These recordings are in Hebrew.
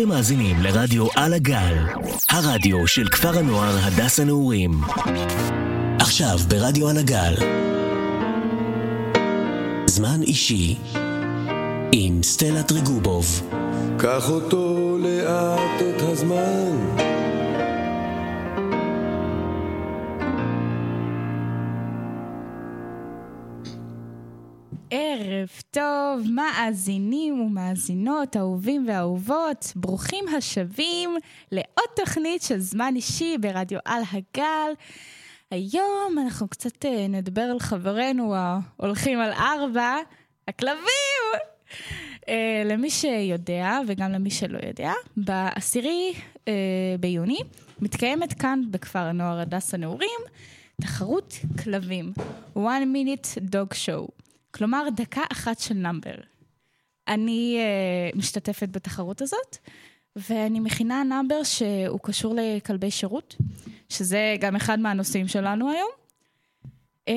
אתם מאזינים לרדיו על הגל, הרדיו של כפר הנוער הדס הנעורים. עכשיו ברדיו על הגל. זמן אישי עם סטלה טריגובוב. קח אותו לאט את הזמן. טוב, מאזינים ומאזינות, אהובים ואהובות, ברוכים השבים לעוד תוכנית של זמן אישי ברדיו על הגל. היום אנחנו קצת אה, נדבר על חברינו ההולכים על ארבע, הכלבים! אה, למי שיודע, וגם למי שלא יודע, בעשירי אה, ביוני מתקיימת כאן בכפר הנוער הדס הנעורים תחרות כלבים, one minute dog show. כלומר, דקה אחת של נאמבר. אני uh, משתתפת בתחרות הזאת, ואני מכינה נאמבר שהוא קשור לכלבי שירות, שזה גם אחד מהנושאים שלנו היום. Uh,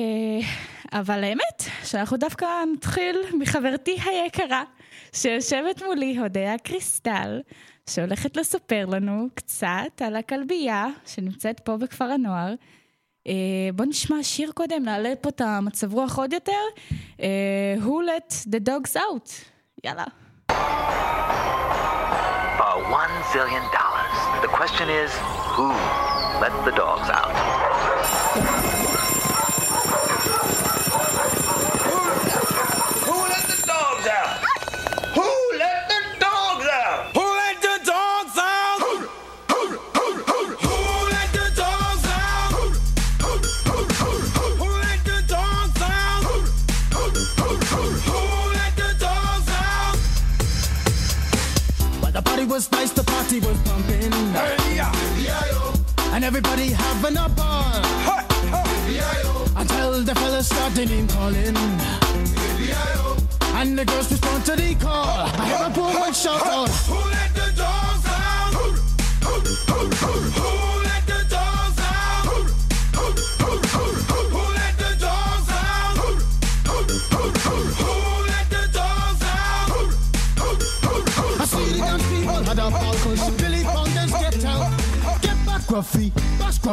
אבל האמת, שאנחנו דווקא נתחיל מחברתי היקרה, שיושבת מולי, הודיה קריסטל, שהולכת לספר לנו קצת על הכלבייה שנמצאת פה בכפר הנוער. Uh, בוא נשמע שיר קודם, נעלה פה את המצב רוח עוד יותר. Uh, who let the dogs out? יאללה. For one zillion dollars. The question is, who let the dogs out? Was nice, the party was pumping. Hey, yeah. And everybody having a ball. Hey, hey. Until the fellas started name calling. And the girls respond to the call. I have a woman shout out.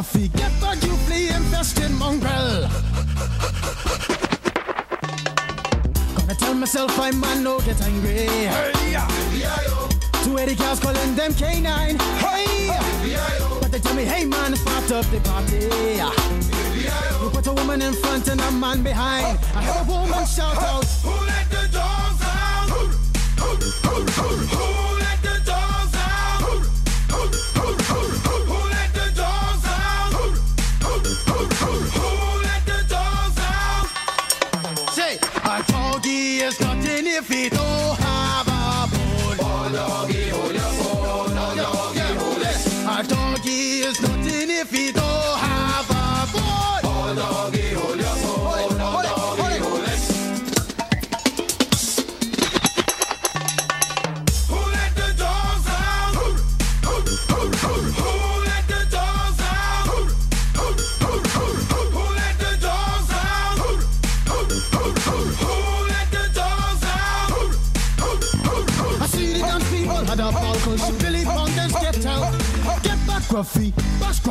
Bash Gruffy. Get back, you flea infested mongrel. Gonna tell myself I man no get angry. Two eighty cows calling them canine. Hey! But they tell me, hey man, start up the party. You put a woman in front and a man behind. I heard a woman shout out. Who let the dogs out? Who let the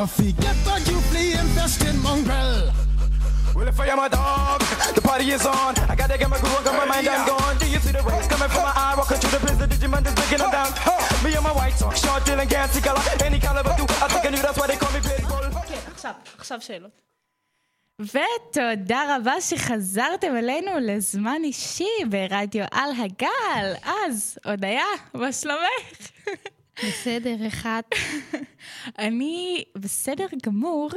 Bash Gruffy. Get back, you flea infested mongrel. Well, if I am a dog, the party is on. I gotta get my groove on, got my mind, I'm gone. Do you see the rays coming from my eye? Walking through the prison, Digimon is breaking them down. Me and my white talk, short, dealing, gassy color, any caliber do. I think I knew that's why they call me Pitbull. כן, עכשיו, עכשיו שאלות. ותודה רבה שחזרתם אלינו לזמן אישי ברדיו על הגל. אז, הודיה, מה שלומך? בסדר, אחד. אני בסדר גמור,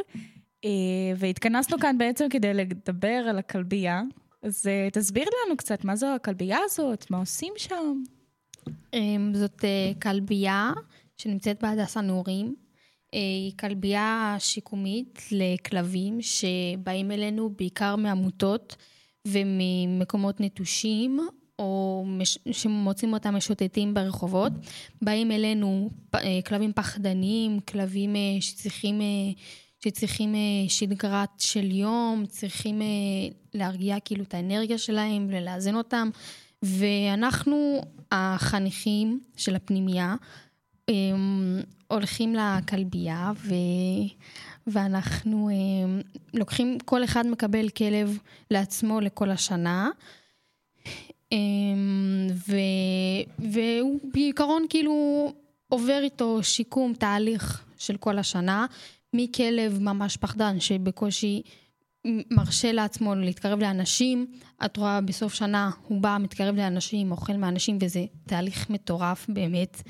אה, והתכנסנו כאן בעצם כדי לדבר על הכלבייה. אז אה, תסביר לנו קצת מה זו הכלבייה הזאת, מה עושים שם. אמ, זאת אה, כלבייה שנמצאת בהדסה נעורים. היא כלבייה שיקומית לכלבים שבאים אלינו בעיקר מעמותות וממקומות נטושים, או מש... שמוצאים אותם משוטטים ברחובות. באים אלינו אה, כלבים פחדניים, כלבים אה, שצריכים, אה, שצריכים שגרת של יום, צריכים להרגיע כאילו את האנרגיה שלהם ולאזן אותם. ואנחנו החניכים של הפנימייה, אמ, הולכים לכלבייה ו... ואנחנו אמ, לוקחים, כל אחד מקבל כלב לעצמו לכל השנה. אמ, ו... והוא בעיקרון כאילו עובר איתו שיקום, תהליך של כל השנה, מכלב ממש פחדן שבקושי מרשה לעצמו להתקרב לאנשים, את רואה בסוף שנה הוא בא, מתקרב לאנשים, אוכל מאנשים, וזה תהליך מטורף באמת.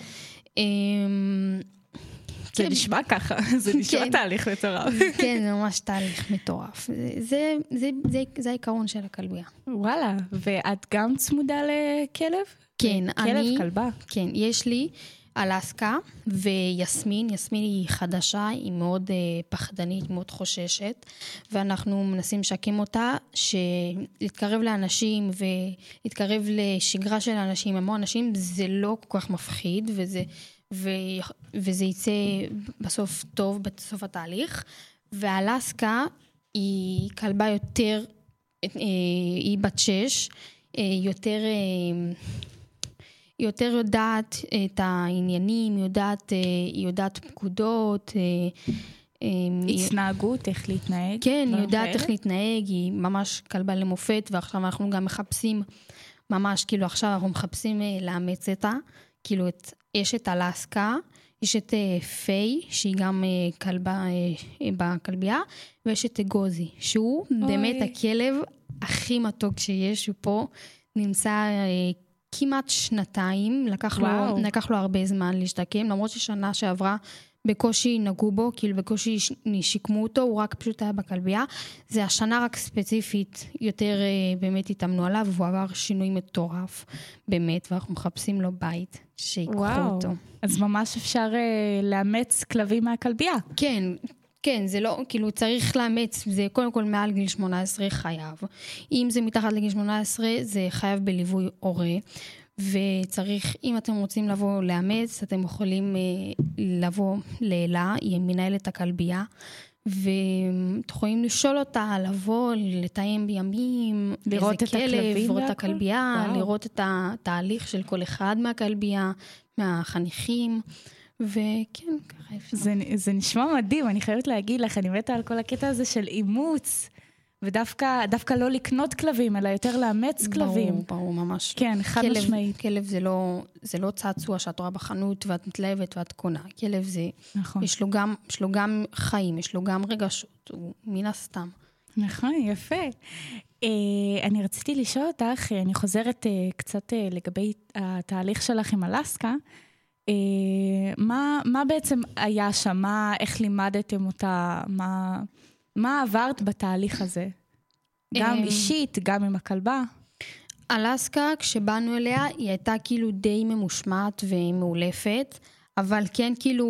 אמ, זה כן. נשמע ככה, זה נשמע כן. תהליך מטורף. כן, זה ממש תהליך מטורף. זה, זה, זה, זה, זה העיקרון של הכלבייה. וואלה, ואת גם צמודה לכלב? כן, כלב, אני... כלבה. כן, יש לי אלסקה ויסמין. יסמין היא חדשה, היא מאוד uh, פחדנית, מאוד חוששת, ואנחנו מנסים לשקם אותה, שלהתקרב לאנשים ולהתקרב לשגרה של אנשים, המון אנשים, זה לא כל כך מפחיד, וזה, ו, וזה יצא בסוף טוב, בסוף התהליך. ואלסקה היא כלבה יותר, אה, היא בת שש, אה, יותר... אה, יותר יודעת את העניינים, יודעת, יודעת פקודות. התנהגות, איך להתנהג. כן, היא דברים יודעת? איך להתנהג, היא ממש כלבה למופת, ועכשיו אנחנו גם מחפשים, ממש, כאילו עכשיו אנחנו מחפשים לאמץ אותה, כאילו את, יש את אלסקה, יש את אה, פיי, שהיא גם אה, כלבה אה, בכלבייה, ויש את אגוזי, שהוא אוי. באמת הכלב הכי מתוק שיש, הוא פה נמצא כמעט שנתיים, לקח לו. לקח לו הרבה זמן להשתקם, למרות ששנה שעברה בקושי נגעו בו, כאילו בקושי שיקמו אותו, הוא רק פשוט היה בכלבייה. זה השנה רק ספציפית, יותר באמת התאמנו עליו, והוא עבר שינוי מטורף, באמת, ואנחנו מחפשים לו בית, שיקחו וואו. אותו. אז ממש אפשר אה, לאמץ כלבים מהכלבייה. כן, כן, זה לא, כאילו צריך לאמץ, זה קודם כל מעל גיל 18 חייב. אם זה מתחת לגיל 18, זה חייב בליווי הורה. וצריך, אם אתם רוצים לבוא לאמץ, אתם יכולים אה, לבוא לאלה, היא מנהלת הכלבייה, ואתם יכולים לשאול אותה, לבוא, לתאם בימים, לראות את הכלבים לראות את? הכלבייה, וואו. לראות את התהליך של כל אחד מהכלבייה, מהחניכים, וכן, ככה אפשר. זה, זה נשמע מדהים, אני חייבת להגיד לך, אני מתה על כל הקטע הזה של אימוץ, ודווקא דווקא לא לקנות כלבים, אלא יותר לאמץ כלבים. ברור, ברור, ממש. כן, חד כלב, משמעית. כלב זה לא, זה לא צעצוע שאת רואה בחנות ואת מתלהבת ואת קונה. כלב זה, נכון. יש לו, גם, יש לו גם חיים, יש לו גם רגשות, הוא מן הסתם. נכון, יפה. אה, אני רציתי לשאול אותך, אה, אני חוזרת אה, קצת לגבי התהליך שלך עם אלסקה. מה, מה בעצם היה שם? מה, איך לימדתם אותה? מה, מה עברת בתהליך הזה? גם אמ, אישית, גם עם הכלבה? אלסקה, כשבאנו אליה, היא הייתה כאילו די ממושמעת ומאולפת, אבל כן כאילו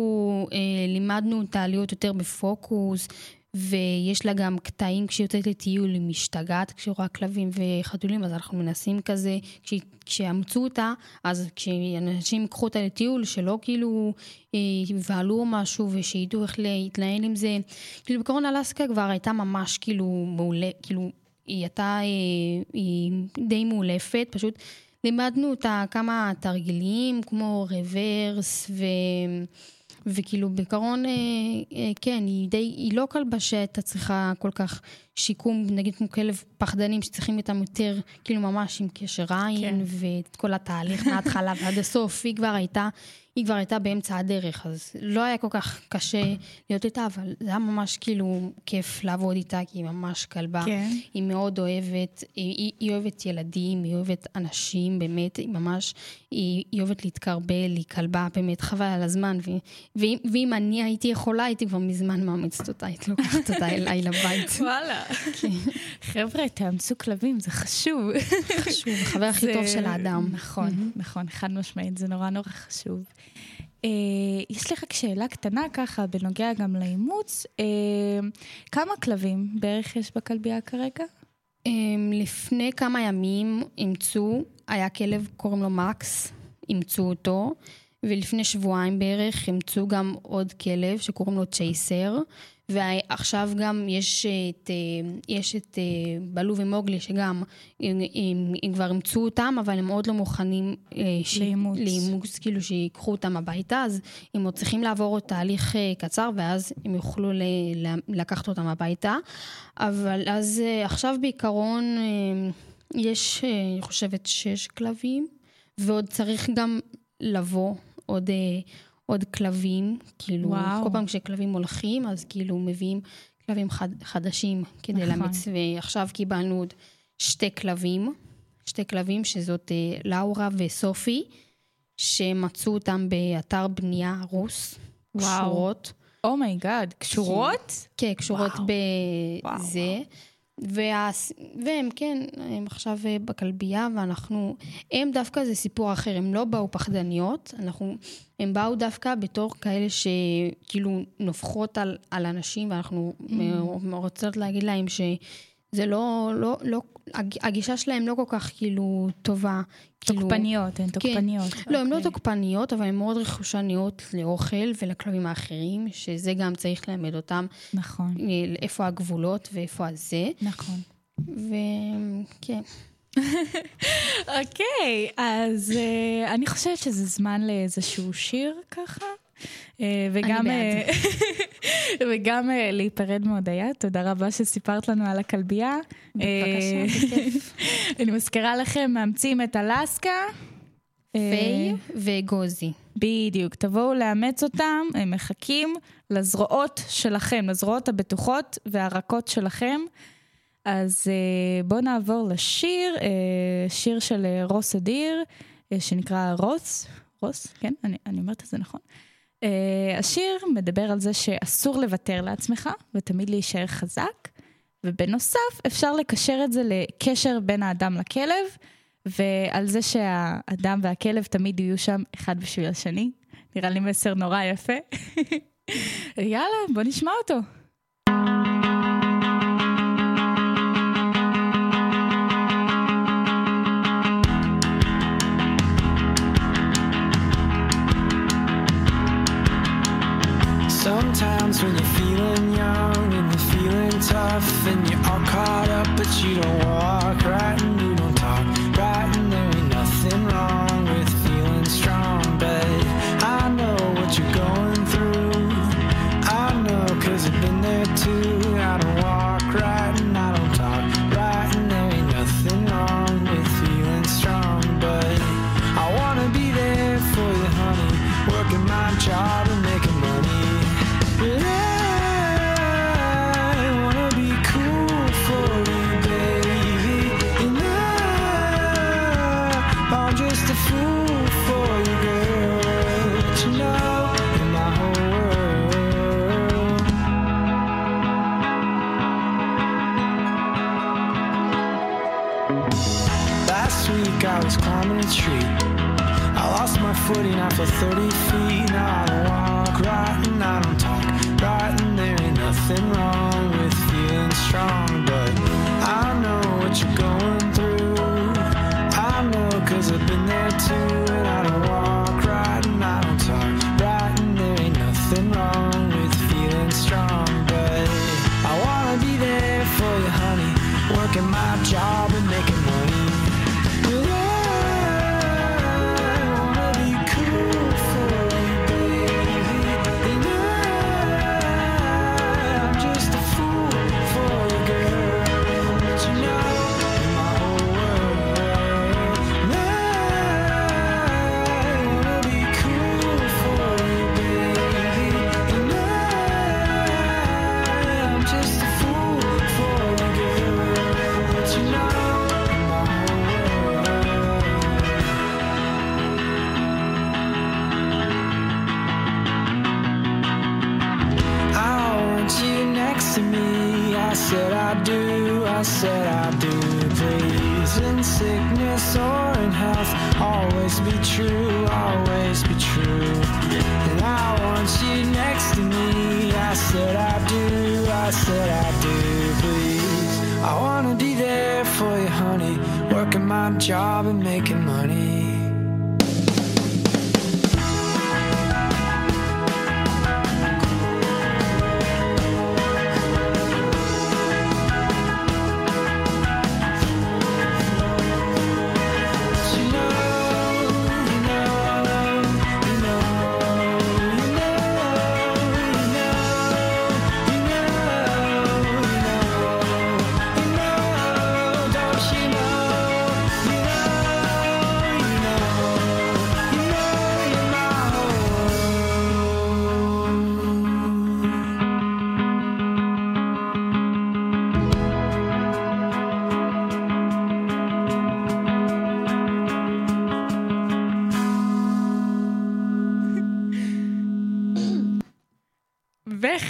אה, לימדנו אותה להיות יותר בפוקוס, ויש לה גם קטעים כשהיא יוצאת לטיול, היא משתגעת כשהיא רואה כלבים וחתולים, אז אנחנו מנסים כזה, כשהיא- כשאמצו אותה, אז כשאנשים ייקחו אותה לטיול, שלא כאילו אה, יבהלו משהו, ושידעו איך להתנהל עם זה. כאילו בעקרון אלסקה כבר הייתה ממש כאילו מעולה, כאילו היא הייתה, אה, היא די מאולפת, פשוט לימדנו אותה כמה תרגילים, כמו רוורס, ו... וכאילו בעיקרון, אה, אה, כן, היא די, היא לא כלבה שהייתה צריכה כל כך שיקום, נגיד כמו כלב פחדנים שצריכים איתם יותר, כאילו ממש עם קשר עין, כן. ואת כל התהליך מההתחלה ועד הסוף, היא כבר הייתה, היא כבר הייתה באמצע הדרך, אז לא היה כל כך קשה להיות איתה, אבל זה היה ממש כאילו כיף לעבוד איתה, כי היא ממש כלבה. כן. היא מאוד אוהבת, היא, היא, היא אוהבת ילדים, היא אוהבת אנשים, באמת, היא ממש, היא, היא אוהבת להתקרבל, היא כלבה, באמת, חבל על הזמן. ו, ואם, ואם אני הייתי יכולה, הייתי כבר מזמן מאמצת אותה, הייתי לוקחת אותה אליי לבית. וואלה. חבר'ה, תאמצו כלבים, זה חשוב. חשוב, החבר הכי טוב של האדם. נכון, נכון, חד משמעית, זה נורא נורא חשוב. אה, יש לי רק שאלה קטנה ככה, בנוגע גם לאימוץ. אה, כמה כלבים בערך יש בכלבייה כרגע? אמ, לפני כמה ימים אימצו, היה כלב, קוראים לו מקס, אימצו אותו, ולפני שבועיים בערך אימצו גם עוד כלב שקוראים לו צ'ייסר, ועכשיו גם יש את, אה, יש את אה, בלו ומוגלי, שגם, הם, הם, הם כבר אימצו אותם, אבל הם עוד לא מוכנים... אה, ש- לאימוץ. לאימוץ, כאילו שיקחו אותם הביתה, אז הם עוד צריכים לעבור עוד תהליך קצר, ואז הם יוכלו ל- לקחת אותם הביתה. אבל אז עכשיו בעיקרון יש, אני חושבת, שש כלבים, ועוד צריך גם לבוא עוד... עוד כלבים, כאילו, וואו. כל פעם כשכלבים הולכים, אז כאילו מביאים כלבים חד, חדשים כדי נכון. לאמץ, ועכשיו קיבלנו עוד שתי כלבים, שתי כלבים שזאת אה, לאורה וסופי, שמצאו אותם באתר בנייה הרוס, וואו. קשורות. oh my god, קשורות? כן, קשורות וואו. בזה. וה... והם כן, הם עכשיו אה, בכלבייה, ואנחנו... הם דווקא זה סיפור אחר, הם לא באו פחדניות, אנחנו... הם באו דווקא בתור כאלה שכאילו נובחות על, על אנשים, ואנחנו mm. רוצות להגיד להם שזה לא, לא, לא... הג- הגישה שלהם לא כל כך כאילו טובה. כאילו- תוקפניות, הן תוקפניות. לא, הן לא אוקיי. תוקפניות, אבל הן מאוד רכושניות לאוכל ולכלבים האחרים, שזה גם צריך ללמד אותם נכון, אה, איפה הגבולות ואיפה הזה. נכון. וכן. אוקיי, אז אה, אני חושבת שזה זמן לאיזשהו שיר ככה. אה, וגם. אה, וגם אה, להיפרד מהודיה, תודה רבה שסיפרת לנו על הכלבייה. בבקשה, בכיף. אני מזכירה לכם, מאמצים את אלסקה. פיי וגוזי. בדיוק, תבואו לאמץ אותם, הם מחכים לזרועות שלכם, לזרועות הבטוחות והרכות שלכם. אז בואו נעבור לשיר, שיר של רוס אדיר, שנקרא רוס, רוס, כן, אני, אני אומרת את זה נכון. אה, השיר מדבר על זה שאסור לוותר לעצמך ותמיד להישאר חזק, ובנוסף אפשר לקשר את זה לקשר בין האדם לכלב, ועל זה שהאדם והכלב תמיד יהיו שם אחד בשביל השני. נראה לי מסר נורא יפה. יאללה, בוא נשמע אותו. When you're feeling young and you're feeling tough and you're all caught up, but you don't walk right footing after 30 feet. Now I don't walk right and I don't talk right, and there ain't nothing wrong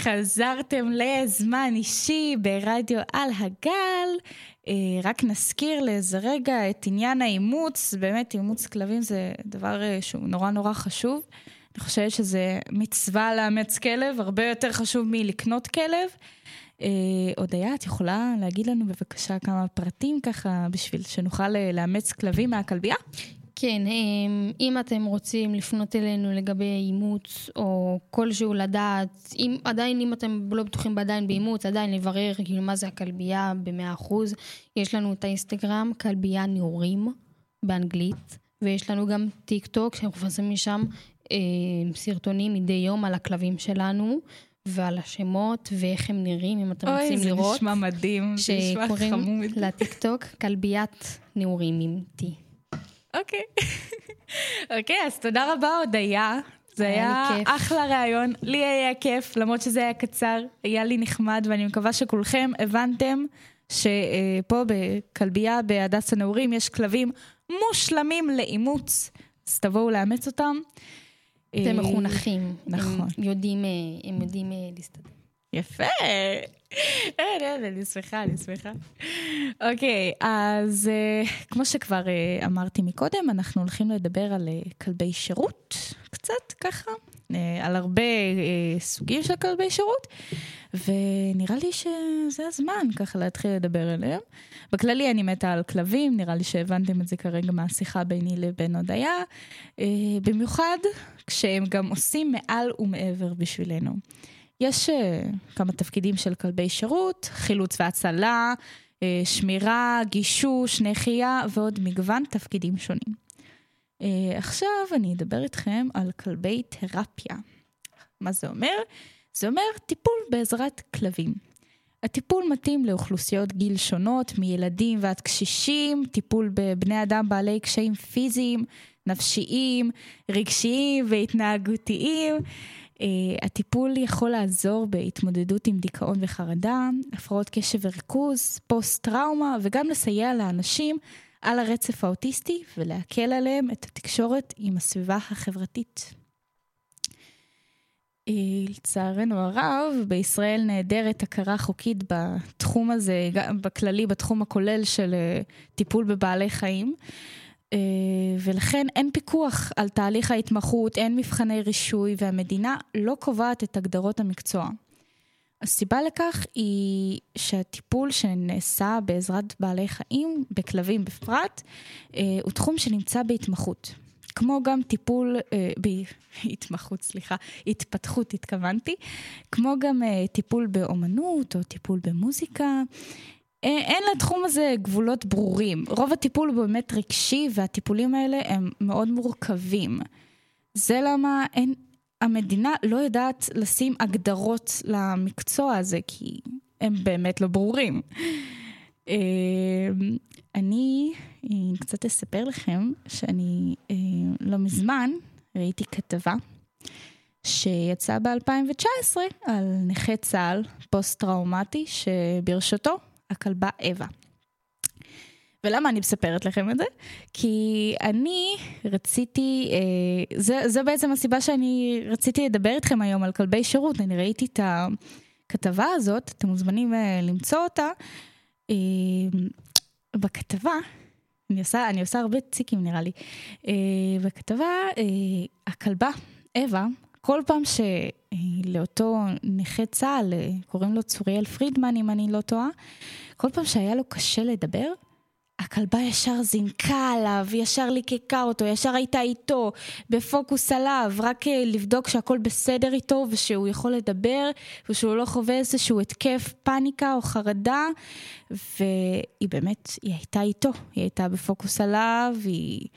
וחזרתם לזמן אישי ברדיו על הגל. אה, רק נזכיר לאיזה רגע את עניין האימוץ, באמת אימוץ כלבים זה דבר אה, שהוא נורא נורא חשוב. אני חושבת שזה מצווה לאמץ כלב, הרבה יותר חשוב מלקנות כלב. אה, הודיה, את יכולה להגיד לנו בבקשה כמה פרטים ככה בשביל שנוכל אה, לאמץ כלבים מהכלבייה? כן, אמ, אם אתם רוצים לפנות אלינו לגבי אימוץ, או כלשהו לדעת, אם, עדיין אם אתם לא בטוחים עדיין באימוץ, עדיין לברר כאילו מה זה הכלבייה ב-100%, יש לנו את האינסטגרם, כלבייה נעורים, באנגלית, ויש לנו גם טיק טוק, שאנחנו מפרסמים משם אה, סרטונים מדי יום על הכלבים שלנו. ועל השמות ואיך הם נראים, אם אתם רוצים לראות. אוי, זה נשמע מדהים, זה נשמע חמוד. שקוראים לטיקטוק כלביית נעורים עם T. אוקיי. אוקיי, אז תודה רבה, הודיה. זה היה, היה לי כיף. אחלה ראיון, לי היה כיף, למרות שזה היה קצר, היה לי נחמד, ואני מקווה שכולכם הבנתם שפה בכלבייה בהדס הנעורים יש כלבים מושלמים לאימוץ, אז תבואו לאמץ אותם. אתם אה, מחונכים. נכון. הם יודעים, אה, הם יודעים אה, להסתדר. יפה. אין, אין, אני שמחה, אני שמחה. אוקיי, אז uh, כמו שכבר uh, אמרתי מקודם, אנחנו הולכים לדבר על uh, כלבי שירות, קצת ככה, על הרבה סוגים של כלבי שירות, ונראה לי שזה הזמן ככה להתחיל לדבר עליהם. בכללי אני מתה על כלבים, נראה לי שהבנתם את זה כרגע מהשיחה ביני לבין הודיה, במיוחד כשהם גם עושים מעל ומעבר בשבילנו. יש uh, כמה תפקידים של כלבי שירות, חילוץ והצלה, uh, שמירה, גישוש, נחייה ועוד מגוון תפקידים שונים. Uh, עכשיו אני אדבר איתכם על כלבי תרפיה. מה זה אומר? זה אומר טיפול בעזרת כלבים. הטיפול מתאים לאוכלוסיות גיל שונות, מילדים ועד קשישים, טיפול בבני אדם בעלי קשיים פיזיים, נפשיים, רגשיים והתנהגותיים. Uh, הטיפול יכול לעזור בהתמודדות עם דיכאון וחרדה, הפרעות קשב וריכוז, פוסט-טראומה, וגם לסייע לאנשים על הרצף האוטיסטי ולהקל עליהם את התקשורת עם הסביבה החברתית. Uh, לצערנו הרב, בישראל נעדרת הכרה חוקית בתחום הזה, גם בכללי, בתחום הכולל של uh, טיפול בבעלי חיים. Uh, ולכן אין פיקוח על תהליך ההתמחות, אין מבחני רישוי, והמדינה לא קובעת את הגדרות המקצוע. הסיבה לכך היא שהטיפול שנעשה בעזרת בעלי חיים, בכלבים בפרט, uh, הוא תחום שנמצא בהתמחות. כמו גם טיפול, uh, בהתמחות, סליחה, התפתחות התכוונתי, כמו גם uh, טיפול באומנות או טיפול במוזיקה. אין אין לתחום הזה גבולות ברורים. רוב הטיפול הוא באמת רגשי, והטיפולים האלה הם מאוד מורכבים. זה למה אין, המדינה לא יודעת לשים הגדרות למקצוע הזה, כי הם באמת לא ברורים. אה, אני אה, קצת אספר לכם שאני אה, לא מזמן ראיתי כתבה שיצאה ב-2019 על נכה צה"ל פוסט-טראומטי שברשותו הכלבה אווה. ולמה אני מספרת לכם את זה? כי אני רציתי, אה, זה, זו בעצם הסיבה שאני רציתי לדבר איתכם היום על כלבי שירות. אני ראיתי את הכתבה הזאת, אתם מוזמנים אה, למצוא אותה. אה, בכתבה, אני עושה, אני עושה הרבה ציקים נראה לי. אה, בכתבה, אה, הכלבה, אווה, כל פעם שלאותו נכה צה"ל, אה, קוראים לו צוריאל פרידמן, אם אני לא טועה, כל פעם שהיה לו קשה לדבר, הכלבה ישר זינקה עליו, ישר ליקקה אותו, ישר הייתה איתו, בפוקוס עליו, רק אה, לבדוק שהכל בסדר איתו ושהוא יכול לדבר ושהוא לא חווה איזשהו התקף פאניקה או חרדה. והיא באמת, היא הייתה איתו, היא הייתה בפוקוס עליו, היא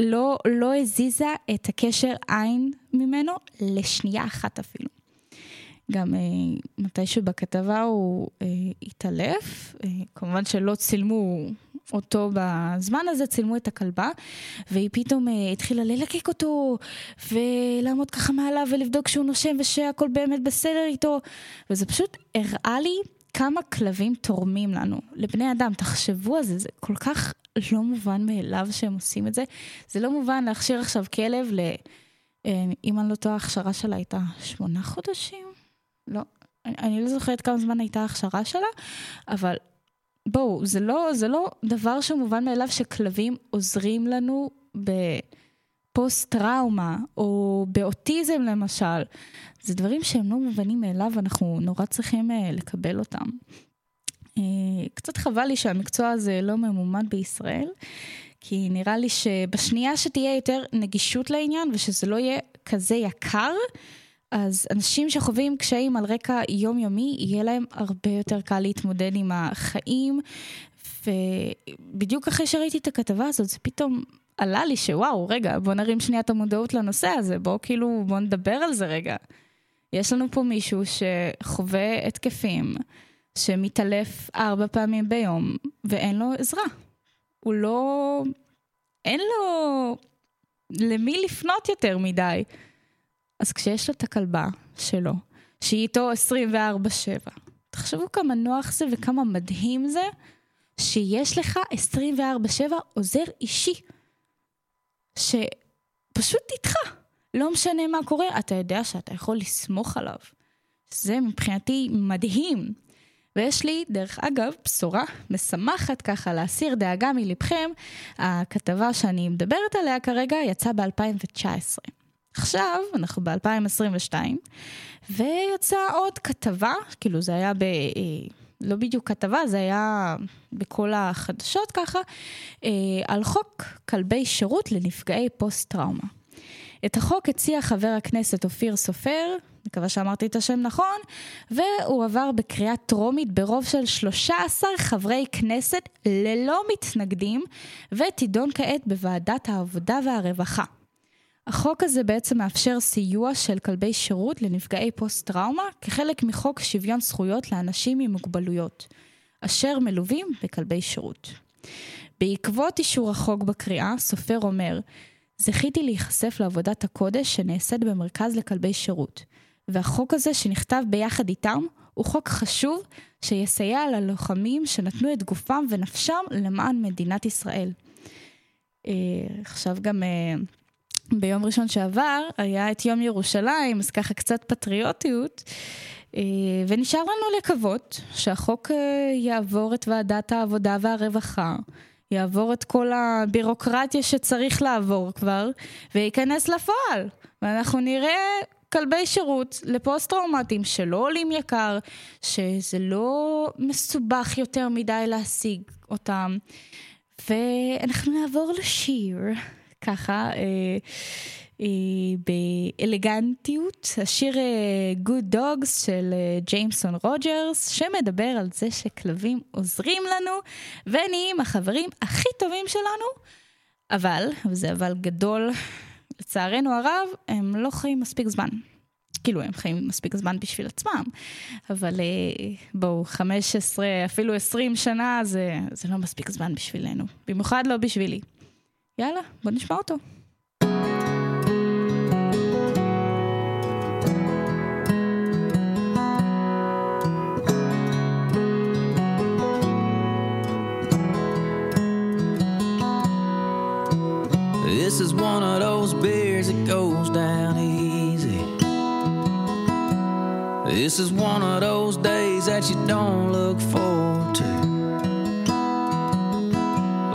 לא, לא הזיזה את הקשר עין ממנו לשנייה אחת אפילו. גם אה, מתישהו בכתבה הוא אה, התעלף, אה, כמובן שלא צילמו אותו בזמן הזה, צילמו את הכלבה, והיא פתאום אה, התחילה ללקק אותו, ולעמוד ככה מעליו ולבדוק שהוא נושם ושהכול באמת בסדר איתו, וזה פשוט הראה לי כמה כלבים תורמים לנו, לבני אדם. תחשבו על זה, זה כל כך לא מובן מאליו שהם עושים את זה. זה לא מובן להכשיר עכשיו כלב ל... אה, אם אני לא טועה, ההכשרה שלה הייתה שמונה חודשים. לא, אני, אני לא זוכרת כמה זמן הייתה ההכשרה שלה, אבל בואו, זה לא, זה לא דבר שמובן מאליו שכלבים עוזרים לנו בפוסט-טראומה, או באוטיזם למשל. זה דברים שהם לא מובנים מאליו, אנחנו נורא צריכים uh, לקבל אותם. Uh, קצת חבל לי שהמקצוע הזה לא ממומן בישראל, כי נראה לי שבשנייה שתהיה יותר נגישות לעניין ושזה לא יהיה כזה יקר, אז אנשים שחווים קשיים על רקע יומיומי, יהיה להם הרבה יותר קל להתמודד עם החיים. ובדיוק אחרי שראיתי את הכתבה הזאת, זה פתאום עלה לי שוואו, רגע, בוא נרים שנייה את המודעות לנושא הזה, בוא כאילו, בוא נדבר על זה רגע. יש לנו פה מישהו שחווה התקפים, שמתעלף ארבע פעמים ביום, ואין לו עזרה. הוא לא... אין לו למי לפנות יותר מדי. אז כשיש לו את הכלבה שלו, שהיא איתו 24-7, תחשבו כמה נוח זה וכמה מדהים זה שיש לך 24-7 עוזר אישי, שפשוט איתך. לא משנה מה קורה, אתה יודע שאתה יכול לסמוך עליו. זה מבחינתי מדהים. ויש לי, דרך אגב, בשורה משמחת ככה להסיר דאגה מלבכם. הכתבה שאני מדברת עליה כרגע יצאה ב-2019. עכשיו, אנחנו ב-2022, ויצאה עוד כתבה, כאילו זה היה ב... אה, לא בדיוק כתבה, זה היה בכל החדשות ככה, אה, על חוק כלבי שירות לנפגעי פוסט-טראומה. את החוק הציע חבר הכנסת אופיר סופר, מקווה שאמרתי את השם נכון, והוא עבר בקריאה טרומית ברוב של 13 חברי כנסת ללא מתנגדים, ותידון כעת בוועדת העבודה והרווחה. החוק הזה בעצם מאפשר סיוע של כלבי שירות לנפגעי פוסט-טראומה כחלק מחוק שוויון זכויות לאנשים עם מוגבלויות, אשר מלווים בכלבי שירות. בעקבות אישור החוק בקריאה, סופר אומר, זכיתי להיחשף לעבודת הקודש שנעשית במרכז לכלבי שירות, והחוק הזה שנכתב ביחד איתם הוא חוק חשוב שיסייע ללוחמים שנתנו את גופם ונפשם למען מדינת ישראל. אה, עכשיו גם אה, ביום ראשון שעבר היה את יום ירושלים, אז ככה קצת פטריוטיות. אה, ונשאר לנו לקוות שהחוק יעבור את ועדת העבודה והרווחה, יעבור את כל הבירוקרטיה שצריך לעבור כבר, וייכנס לפועל. ואנחנו נראה כלבי שירות לפוסט-טראומטיים שלא עולים יקר, שזה לא מסובך יותר מדי להשיג אותם. ואנחנו נעבור לשיר. ככה, אה, באלגנטיות, השיר אה, Good Dogs של אה, ג'יימסון רוג'רס, שמדבר על זה שכלבים עוזרים לנו ונהיים החברים הכי טובים שלנו, אבל, וזה אבל גדול, לצערנו הרב, הם לא חיים מספיק זמן. כאילו, הם חיים מספיק זמן בשביל עצמם, אבל אה, בואו, 15, אפילו 20 שנה זה, זה לא מספיק זמן בשבילנו, במיוחד לא בשבילי. יאללה, בוא נשמע אותו. Is one of those beers that goes down easy. This is one of those days that you don't look forward to.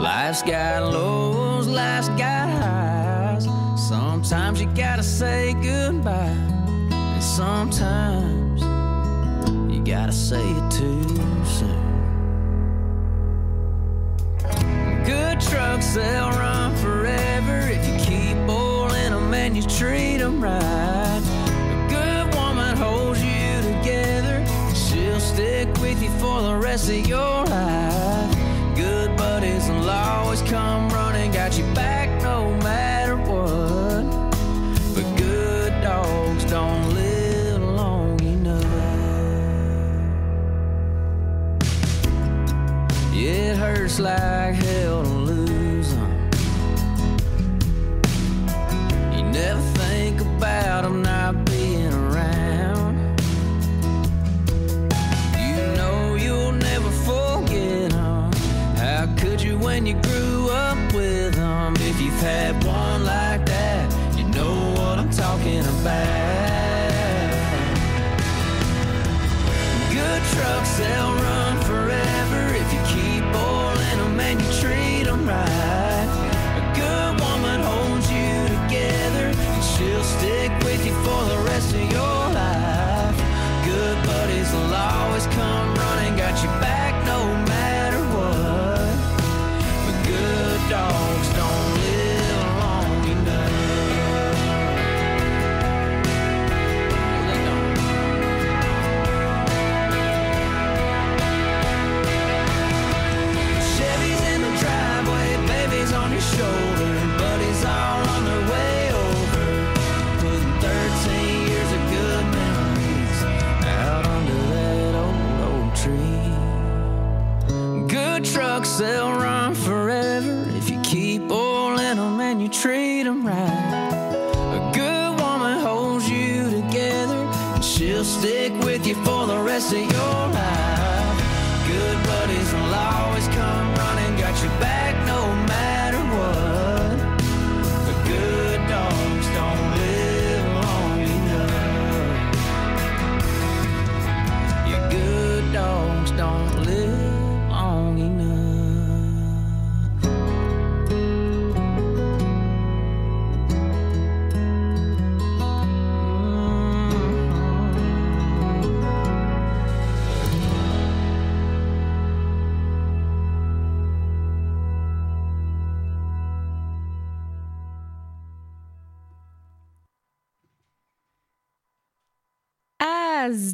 Life's got lows, life's got highs. Sometimes you gotta say goodbye, and sometimes you gotta say it too soon. Good trucks, they'll run forever and you treat them right. A good woman holds you together, she'll stick with you for the rest of your life. Good buddies will always come running, got your back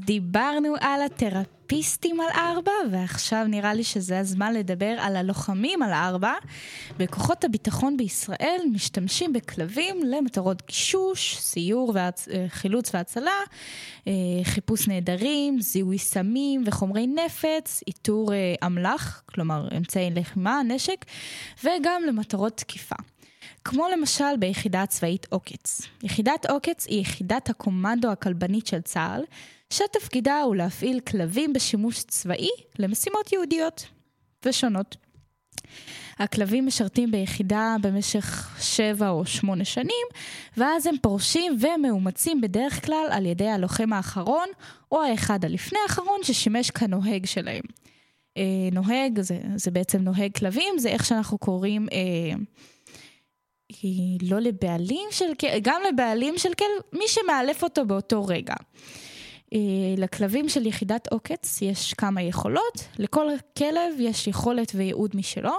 דיברנו על התרפיסטים על ארבע, ועכשיו נראה לי שזה הזמן לדבר על הלוחמים על ארבע. בכוחות הביטחון בישראל משתמשים בכלבים למטרות גישוש, סיור וחילוץ והצלה, אה, חיפוש נעדרים, זיהוי סמים וחומרי נפץ, איתור אה, אמל"ח, כלומר אמצעי לחימה, נשק, וגם למטרות תקיפה. כמו למשל ביחידה הצבאית עוקץ. יחידת עוקץ היא יחידת הקומנדו הכלבנית של צה"ל, שתפקידה הוא להפעיל כלבים בשימוש צבאי למשימות יהודיות ושונות. הכלבים משרתים ביחידה במשך שבע או שמונה שנים, ואז הם פורשים ומאומצים בדרך כלל על ידי הלוחם האחרון, או האחד הלפני האחרון ששימש כנוהג שלהם. אה, נוהג, זה, זה בעצם נוהג כלבים, זה איך שאנחנו קוראים... אה, היא לא לבעלים של כלב, גם לבעלים של כלב, מי שמאלף אותו באותו רגע. אה, לכלבים של יחידת עוקץ יש כמה יכולות, לכל כלב יש יכולת וייעוד משלו,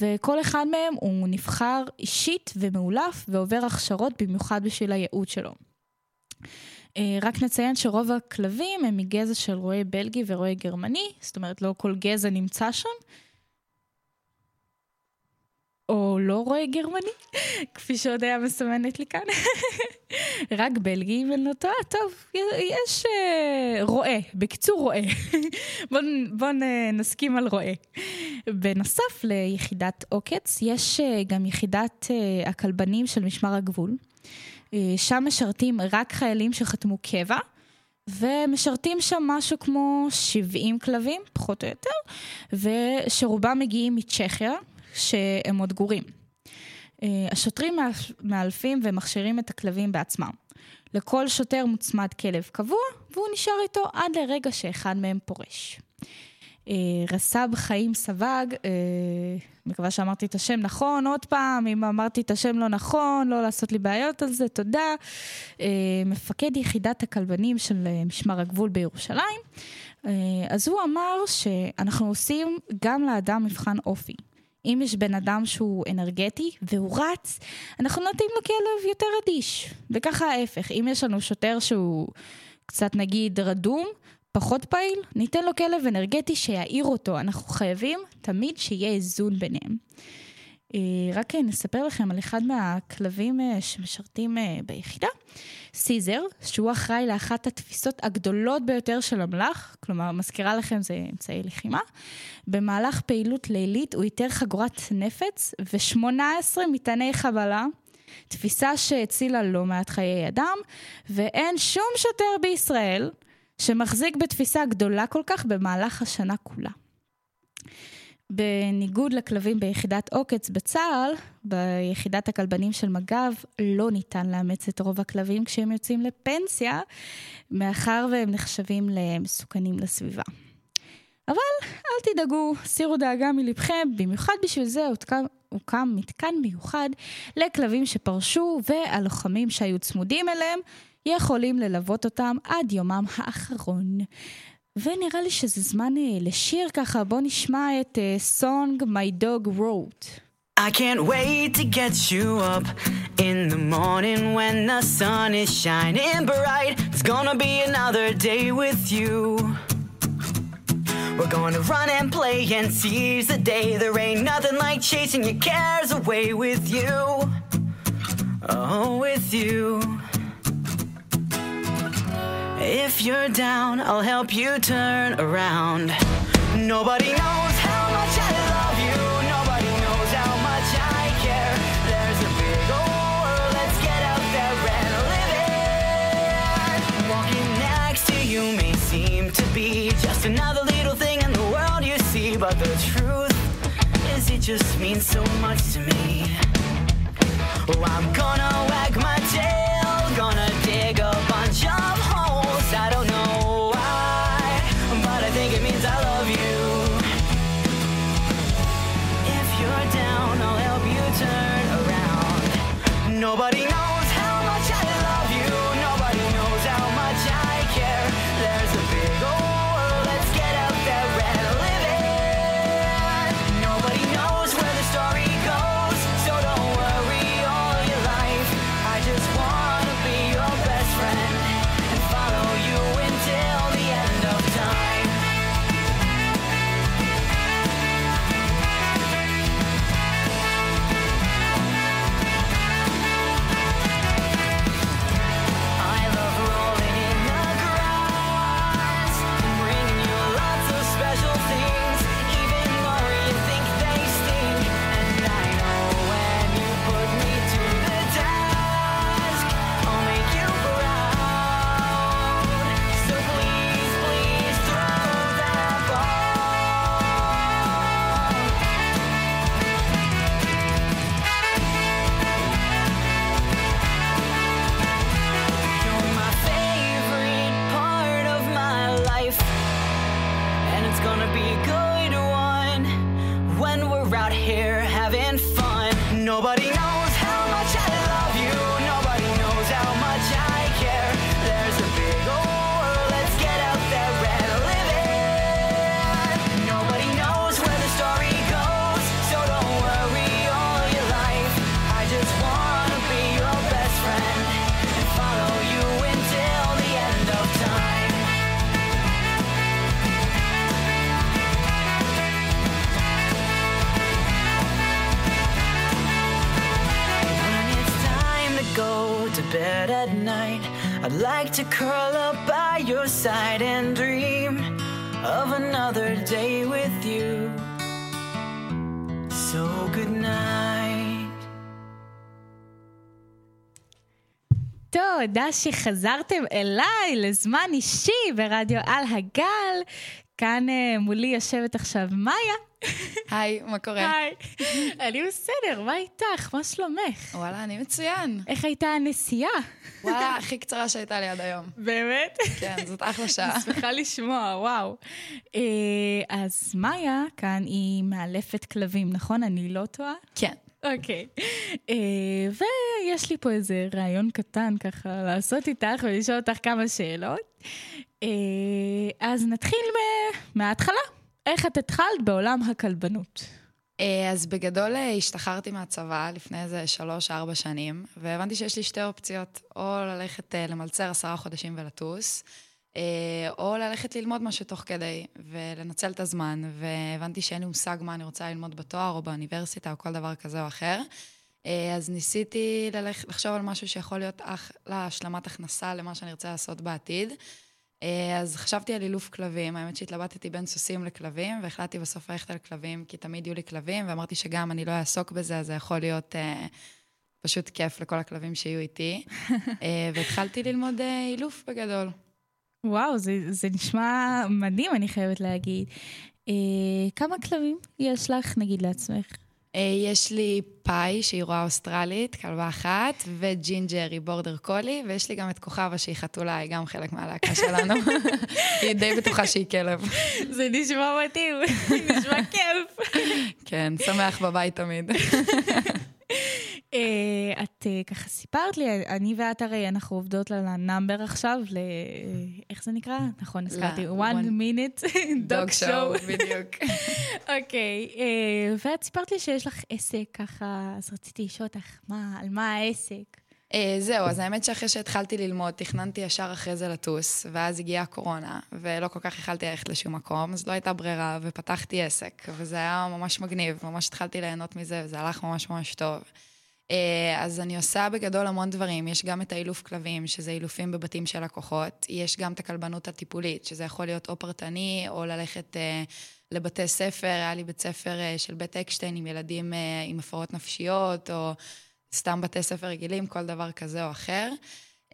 וכל אחד מהם הוא נבחר אישית ומאולף ועובר הכשרות במיוחד בשביל הייעוד שלו. אה, רק נציין שרוב הכלבים הם מגזע של רועה בלגי ורועה גרמני, זאת אומרת לא כל גזע נמצא שם. או לא רואה גרמני, כפי שעוד היה מסמנת לי כאן. רק בלגי, אם אני לא טועה. טוב, יש uh, רועה, בקיצור רועה. בואו בוא נסכים על רועה. בנוסף ליחידת עוקץ, יש uh, גם יחידת uh, הכלבנים של משמר הגבול. Uh, שם משרתים רק חיילים שחתמו קבע. ומשרתים שם משהו כמו 70 כלבים, פחות או יותר, ושרובם מגיעים מצ'כיה, שהם עוד גורים. אה, השוטרים מאלפים ומכשירים את הכלבים בעצמם. לכל שוטר מוצמד כלב קבוע, והוא נשאר איתו עד לרגע שאחד מהם פורש. אה, רס"ב חיים סבג, אה, מקווה שאמרתי את השם נכון, עוד פעם, אם אמרתי את השם לא נכון, לא לעשות לי בעיות על זה, תודה. מפקד יחידת הכלבנים של משמר הגבול בירושלים. אז הוא אמר שאנחנו עושים גם לאדם מבחן אופי. אם יש בן אדם שהוא אנרגטי והוא רץ, אנחנו נותנים לו כלב יותר אדיש. וככה ההפך, אם יש לנו שוטר שהוא קצת נגיד רדום, פחות פעיל, ניתן לו כלב אנרגטי שיעיר אותו. אנחנו חייבים תמיד שיהיה איזון ביניהם. רק נספר לכם על אחד מהכלבים שמשרתים ביחידה, סיזר, שהוא אחראי לאחת התפיסות הגדולות ביותר של אמל"ח, כלומר, מזכירה לכם זה אמצעי לחימה. במהלך פעילות לילית הוא איתר חגורת נפץ ו-18 מטעני חבלה, תפיסה שהצילה לא מעט חיי אדם, ואין שום שוטר בישראל שמחזיק בתפיסה גדולה כל כך במהלך השנה כולה. בניגוד לכלבים ביחידת עוקץ בצה"ל, ביחידת הכלבנים של מג"ב לא ניתן לאמץ את רוב הכלבים כשהם יוצאים לפנסיה, מאחר והם נחשבים למסוכנים לסביבה. אבל אל תדאגו, סירו דאגה מלבכם, במיוחד בשביל זה הותקם, הוקם מתקן מיוחד לכלבים שפרשו, והלוחמים שהיו צמודים אליהם יכולים ללוות אותם עד יומם האחרון. ונראה לי שזה זמן אה, לשיר ככה, בואו נשמע את אה, סונג My Dog Wrote. I can't wait to get you up in the morning when the sun is shining bright. It's gonna be another day with you. We're gonna run and play and seize the day. There ain't nothing like chasing your cares away with you. Oh, with you. If you're down, I'll help you turn around. Nobody knows how much I love you. Nobody knows how much I care. There's a big old world. Let's get out there and live it. Walking next to you may seem to be just another little thing in the world you see, but the truth is it just means so much to me. Oh, I'm gonna wag my tail, gonna תודה שחזרתם אליי לזמן אישי ברדיו על הגל. כאן אה, מולי יושבת עכשיו מאיה. היי, מה קורה? היי. אני בסדר, מה איתך? מה שלומך? וואלה, אני מצוין. איך הייתה הנסיעה? וואלה, הכי קצרה שהייתה לי עד היום. באמת? כן, זאת אחלה שעה. אני שמחה לשמוע, וואו. אה, אז מאיה כאן היא מאלפת כלבים, נכון? אני לא טועה? כן. אוקיי. אה, ויש לי פה איזה רעיון קטן ככה לעשות איתך ולשאול אותך כמה שאלות. אה, אז נתחיל מההתחלה. איך את התחלת בעולם הכלבנות? אה, אז בגדול השתחררתי מהצבא לפני איזה שלוש-ארבע שנים, והבנתי שיש לי שתי אופציות, או ללכת למלצר עשרה חודשים ולטוס, או ללכת ללמוד משהו תוך כדי, ולנצל את הזמן, והבנתי שאין לי מושג מה אני רוצה ללמוד בתואר או באוניברסיטה או כל דבר כזה או אחר. אה, אז ניסיתי ללכת, לחשוב על משהו שיכול להיות אחלה השלמת הכנסה למה שאני ארצה לעשות בעתיד. אה, אז חשבתי על אילוף כלבים, האמת שהתלבטתי בין סוסים לכלבים, והחלטתי בסוף ללכת על כלבים, כי תמיד יהיו לי כלבים, ואמרתי שגם אני לא אעסוק בזה, אז זה יכול להיות אה, פשוט כיף לכל הכלבים שיהיו איתי. אה, והתחלתי ללמוד אה, אילוף בגדול. וואו, זה, זה נשמע מדהים, אני חייבת להגיד. אה, כמה כלבים יש לך, נגיד לעצמך? אה, יש לי פאי, שהיא רועה אוסטרלית, כלבה אחת, וג'ינג'ר היא בורדר קולי, ויש לי גם את כוכבה שהיא חתולה, היא גם חלק מהלהקה שלנו. היא די בטוחה שהיא כלב. זה נשמע מתאים, נשמע כיף. כן, שמח בבית תמיד. אה, את אה, ככה סיפרת לי, אני ואת הרי, אנחנו עובדות על ה number עכשיו, ל... איך זה נקרא? נכון, הזכרתי, one minute dog show. בדיוק. אוקיי, אה, ואת סיפרת לי שיש לך עסק ככה, אז רציתי לשאול אותך, מה, על מה העסק? זהו, אז האמת שאחרי שהתחלתי ללמוד, תכננתי ישר אחרי זה לטוס, ואז הגיעה הקורונה, ולא כל כך יכלתי ללכת לשום מקום, אז לא הייתה ברירה, ופתחתי עסק, וזה היה ממש מגניב, ממש התחלתי ליהנות מזה, וזה הלך ממש ממש טוב. אה, אז אני עושה בגדול המון דברים, יש גם את האילוף כלבים, שזה אילופים בבתים של לקוחות, יש גם את הכלבנות הטיפולית, שזה יכול להיות או פרטני, או ללכת אה, לבתי ספר, היה לי בית ספר אה, של בית אקשטיין עם ילדים אה, עם הפרעות נפשיות, או סתם בתי ספר רגילים, כל דבר כזה או אחר.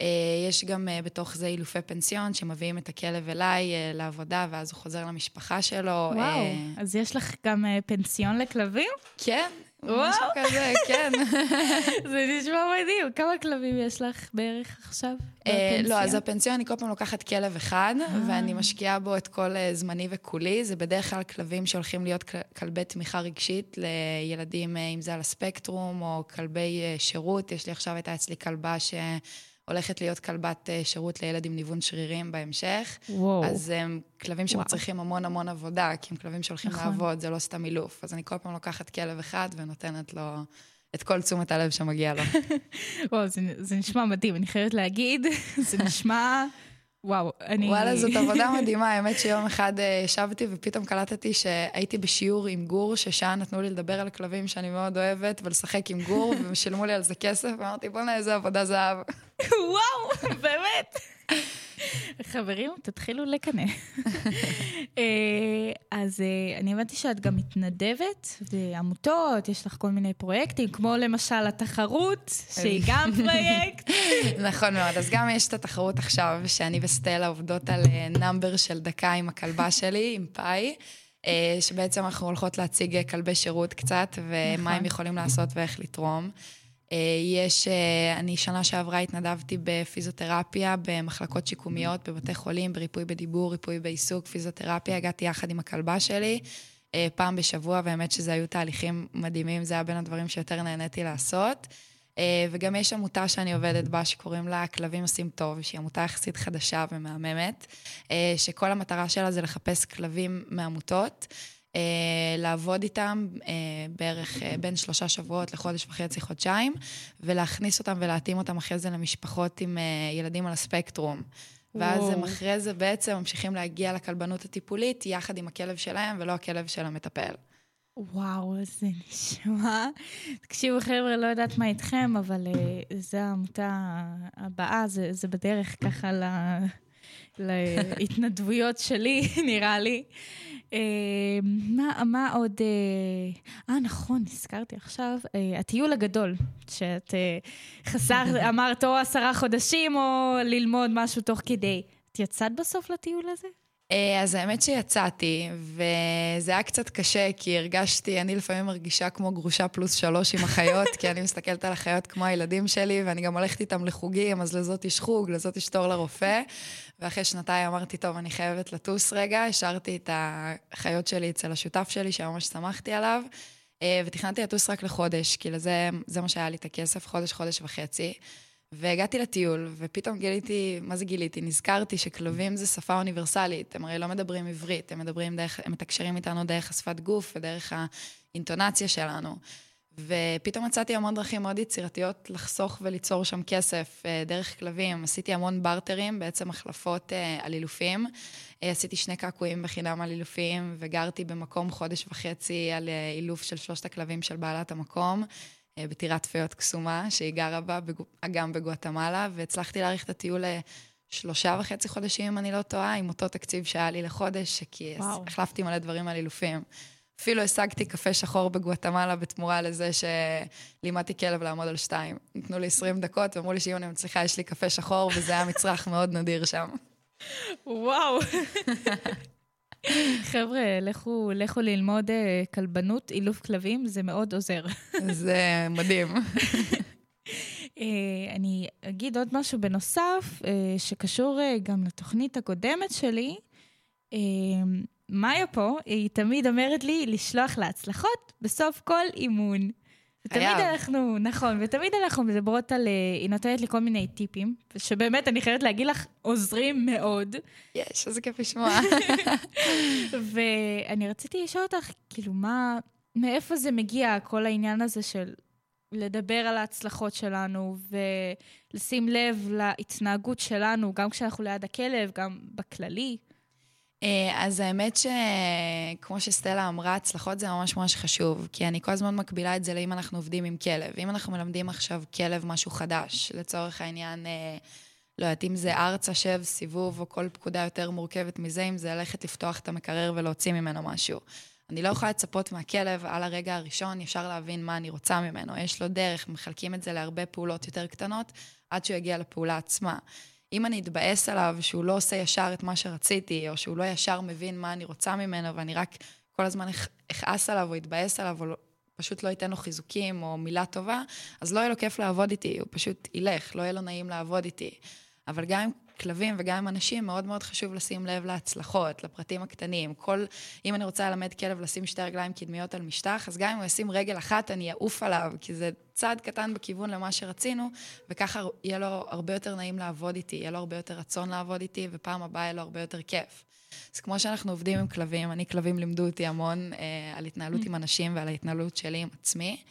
אה, יש גם אה, בתוך זה אילופי פנסיון, שמביאים את הכלב אליי אה, לעבודה, ואז הוא חוזר למשפחה שלו. וואו, אה, אז יש לך גם אה, פנסיון לכלבים? כן. משהו כזה, כן. זה נשמע מדהים. כמה כלבים יש לך בערך עכשיו? אה? לא, אז הפנסיון, אני כל פעם לוקחת כלב אחד, ואני משקיעה בו את כל אה, זמני וכולי. זה בדרך כלל כלבים שהולכים להיות כל- כלבי תמיכה רגשית לילדים, אה, אם זה על הספקטרום, או כלבי אה, שירות. יש לי עכשיו, הייתה אצלי כלבה שהולכת להיות כלבת אה, שירות לילד עם ניוון שרירים בהמשך. וואו. אז הם כלבים שמצריכים המון המון עבודה, כי הם כלבים שהולכים נכון. לעבוד, זה לא סתם אילוף. אז אני כל פעם לוקחת כלב אחד ונותנת לו את כל תשומת הלב שמגיע לו. וואו, זה, זה נשמע מדהים, אני חייבת להגיד, זה נשמע... וואו, אני... וואלה, זאת עבודה מדהימה. האמת שיום אחד אה, ישבתי ופתאום קלטתי שהייתי בשיעור עם גור, ששעה נתנו לי לדבר על כלבים שאני מאוד אוהבת, ולשחק עם גור, ושילמו לי על זה כסף, ואמרתי, בוא'נה, איזה עבודה זהב. וואו, באמת. חברים, תתחילו לקנא. אה, אז אה, אני הבנתי שאת גם מתנדבת בעמותות, יש לך כל מיני פרויקטים, כמו למשל התחרות, שהיא גם פרויקט. נכון מאוד. אז גם יש את התחרות עכשיו, שאני וסטלה עובדות על אה, נאמבר של דקה עם הכלבה שלי, עם פאי. שבעצם אנחנו הולכות להציג כלבי שירות קצת, ומה נכון. הם יכולים לעשות ואיך לתרום. אה, יש, אה, אני שנה שעברה התנדבתי בפיזיותרפיה, במחלקות שיקומיות, בבתי חולים, בריפוי בדיבור, ריפוי בעיסוק, פיזיותרפיה, הגעתי יחד עם הכלבה שלי, אה, פעם בשבוע, והאמת שזה היו תהליכים מדהימים, זה היה בין הדברים שיותר נהניתי לעשות. וגם יש עמותה שאני עובדת בה, שקוראים לה כלבים עושים טוב, שהיא עמותה יחסית חדשה ומהממת, שכל המטרה שלה זה לחפש כלבים מעמותות. אה, לעבוד איתם אה, בערך אה, בין שלושה שבועות לחודש וחצי, חודשיים, ולהכניס אותם ולהתאים אותם אחרי זה למשפחות עם ילדים על הספקטרום. ואז וואו. הם אחרי זה בעצם ממשיכים להגיע לכלבנות הטיפולית יחד עם הכלב שלהם ולא הכלב של המטפל. וואו, זה נשמע. תקשיבו, חבר'ה, לא יודעת מה איתכם, אבל uh, זו העמותה הבאה, זה, זה בדרך ככה ל... להתנדבויות שלי, נראה לי. Uh, מה, מה עוד... אה, uh, נכון, נזכרתי עכשיו. Uh, הטיול הגדול, שאת חסר, אמרת או עשרה חודשים או ללמוד משהו תוך כדי. את יצאת בסוף לטיול הזה? אה, אז האמת שיצאתי, וזה היה קצת קשה, כי הרגשתי, אני לפעמים מרגישה כמו גרושה פלוס שלוש עם החיות, כי אני מסתכלת על החיות כמו הילדים שלי, ואני גם הולכת איתם לחוגים, אז לזאת יש חוג, לזאת יש תור לרופא. ואחרי שנתיים אמרתי, טוב, אני חייבת לטוס רגע, השארתי את החיות שלי אצל השותף שלי, שממש שמחתי עליו, אה, ותכננתי לטוס רק לחודש, כי לזה זה מה שהיה לי את הכסף, חודש, חודש וחצי. והגעתי לטיול, ופתאום גיליתי, מה זה גיליתי? נזכרתי שכלבים זה שפה אוניברסלית, הם הרי לא מדברים עברית, הם מדברים דרך, הם מתקשרים איתנו דרך השפת גוף ודרך האינטונציה שלנו. ופתאום מצאתי המון דרכים מאוד יצירתיות לחסוך וליצור שם כסף אה, דרך כלבים. עשיתי המון בארטרים, בעצם החלפות אה, על אילופים. אה, עשיתי שני קעקועים בחינם על אילופים, וגרתי במקום חודש וחצי על אילוף של שלושת הכלבים של בעלת המקום. אה, בטירת פיות קסומה, שהיא גרה בה, בגו- גם בגואטמלה, והצלחתי להאריך את הטיול לשלושה וחצי חודשים, אם אני לא טועה, עם אותו תקציב שהיה לי לחודש, כי וואו. החלפתי מלא דברים על אילופים. אפילו השגתי קפה שחור בגואטמלה בתמורה לזה שלימדתי כלב לעמוד על שתיים. נתנו לי 20 דקות ואמרו לי שאם אני מצליחה, יש לי קפה שחור, וזה היה מצרך מאוד נדיר שם. וואו. חבר'ה, לכו, לכו ללמוד אה, כלבנות, אילוף כלבים, זה מאוד עוזר. זה מדהים. אה, אני אגיד עוד משהו בנוסף, אה, שקשור גם לתוכנית הקודמת שלי. מאיה פה, היא תמיד אומרת לי לשלוח להצלחות בסוף כל אימון. ותמיד. אנחנו, נכון, ותמיד אנחנו מדברות על, אה, היא נותנת לי כל מיני טיפים, שבאמת, אני חייבת להגיד לך, עוזרים מאוד. יש, איזה כיף לשמוע. ואני רציתי לשאול אותך, כאילו, מה, מאיפה זה מגיע, כל העניין הזה של לדבר על ההצלחות שלנו, ולשים לב להתנהגות שלנו, גם כשאנחנו ליד הכלב, גם בכללי. אה, אז האמת שכמו שסטלה אמרה, הצלחות זה ממש ממש חשוב, כי אני כל הזמן מקבילה את זה לאם אנחנו עובדים עם כלב. אם אנחנו מלמדים עכשיו כלב משהו חדש, לצורך העניין, אה, לא יודעת, אם זה ארצה, שב, סיבוב, או כל פקודה יותר מורכבת מזה, אם זה ללכת לפתוח את המקרר ולהוציא ממנו משהו. אני לא יכולה לצפות מהכלב על הרגע הראשון, ישר להבין מה אני רוצה ממנו. יש לו דרך, מחלקים את זה להרבה פעולות יותר קטנות, עד שהוא יגיע לפעולה עצמה. אם אני אתבאס עליו שהוא לא עושה ישר את מה שרציתי, או שהוא לא ישר מבין מה אני רוצה ממנו, ואני רק כל הזמן אכ- אכעס עליו או אתבאס עליו, או לא- פשוט לא ייתן לו חיזוקים או מילה טובה, אז לא יהיה לו כיף לעבוד איתי, הוא פשוט ילך, לא יהיה לו נעים לעבוד איתי. אבל גם עם כלבים וגם עם אנשים, מאוד מאוד חשוב לשים לב להצלחות, לפרטים הקטנים. כל, אם אני רוצה ללמד כלב לשים שתי רגליים קדמיות על משטח, אז גם אם הוא ישים רגל אחת, אני אעוף עליו, כי זה צעד קטן בכיוון למה שרצינו, וככה יהיה לו הרבה יותר נעים לעבוד איתי, יהיה לו הרבה יותר רצון לעבוד איתי, ופעם הבאה יהיה לו הרבה יותר כיף. אז כמו שאנחנו עובדים עם כלבים, אני, כלבים לימדו אותי המון אה, על התנהלות עם אנשים ועל ההתנהלות שלי עם עצמי.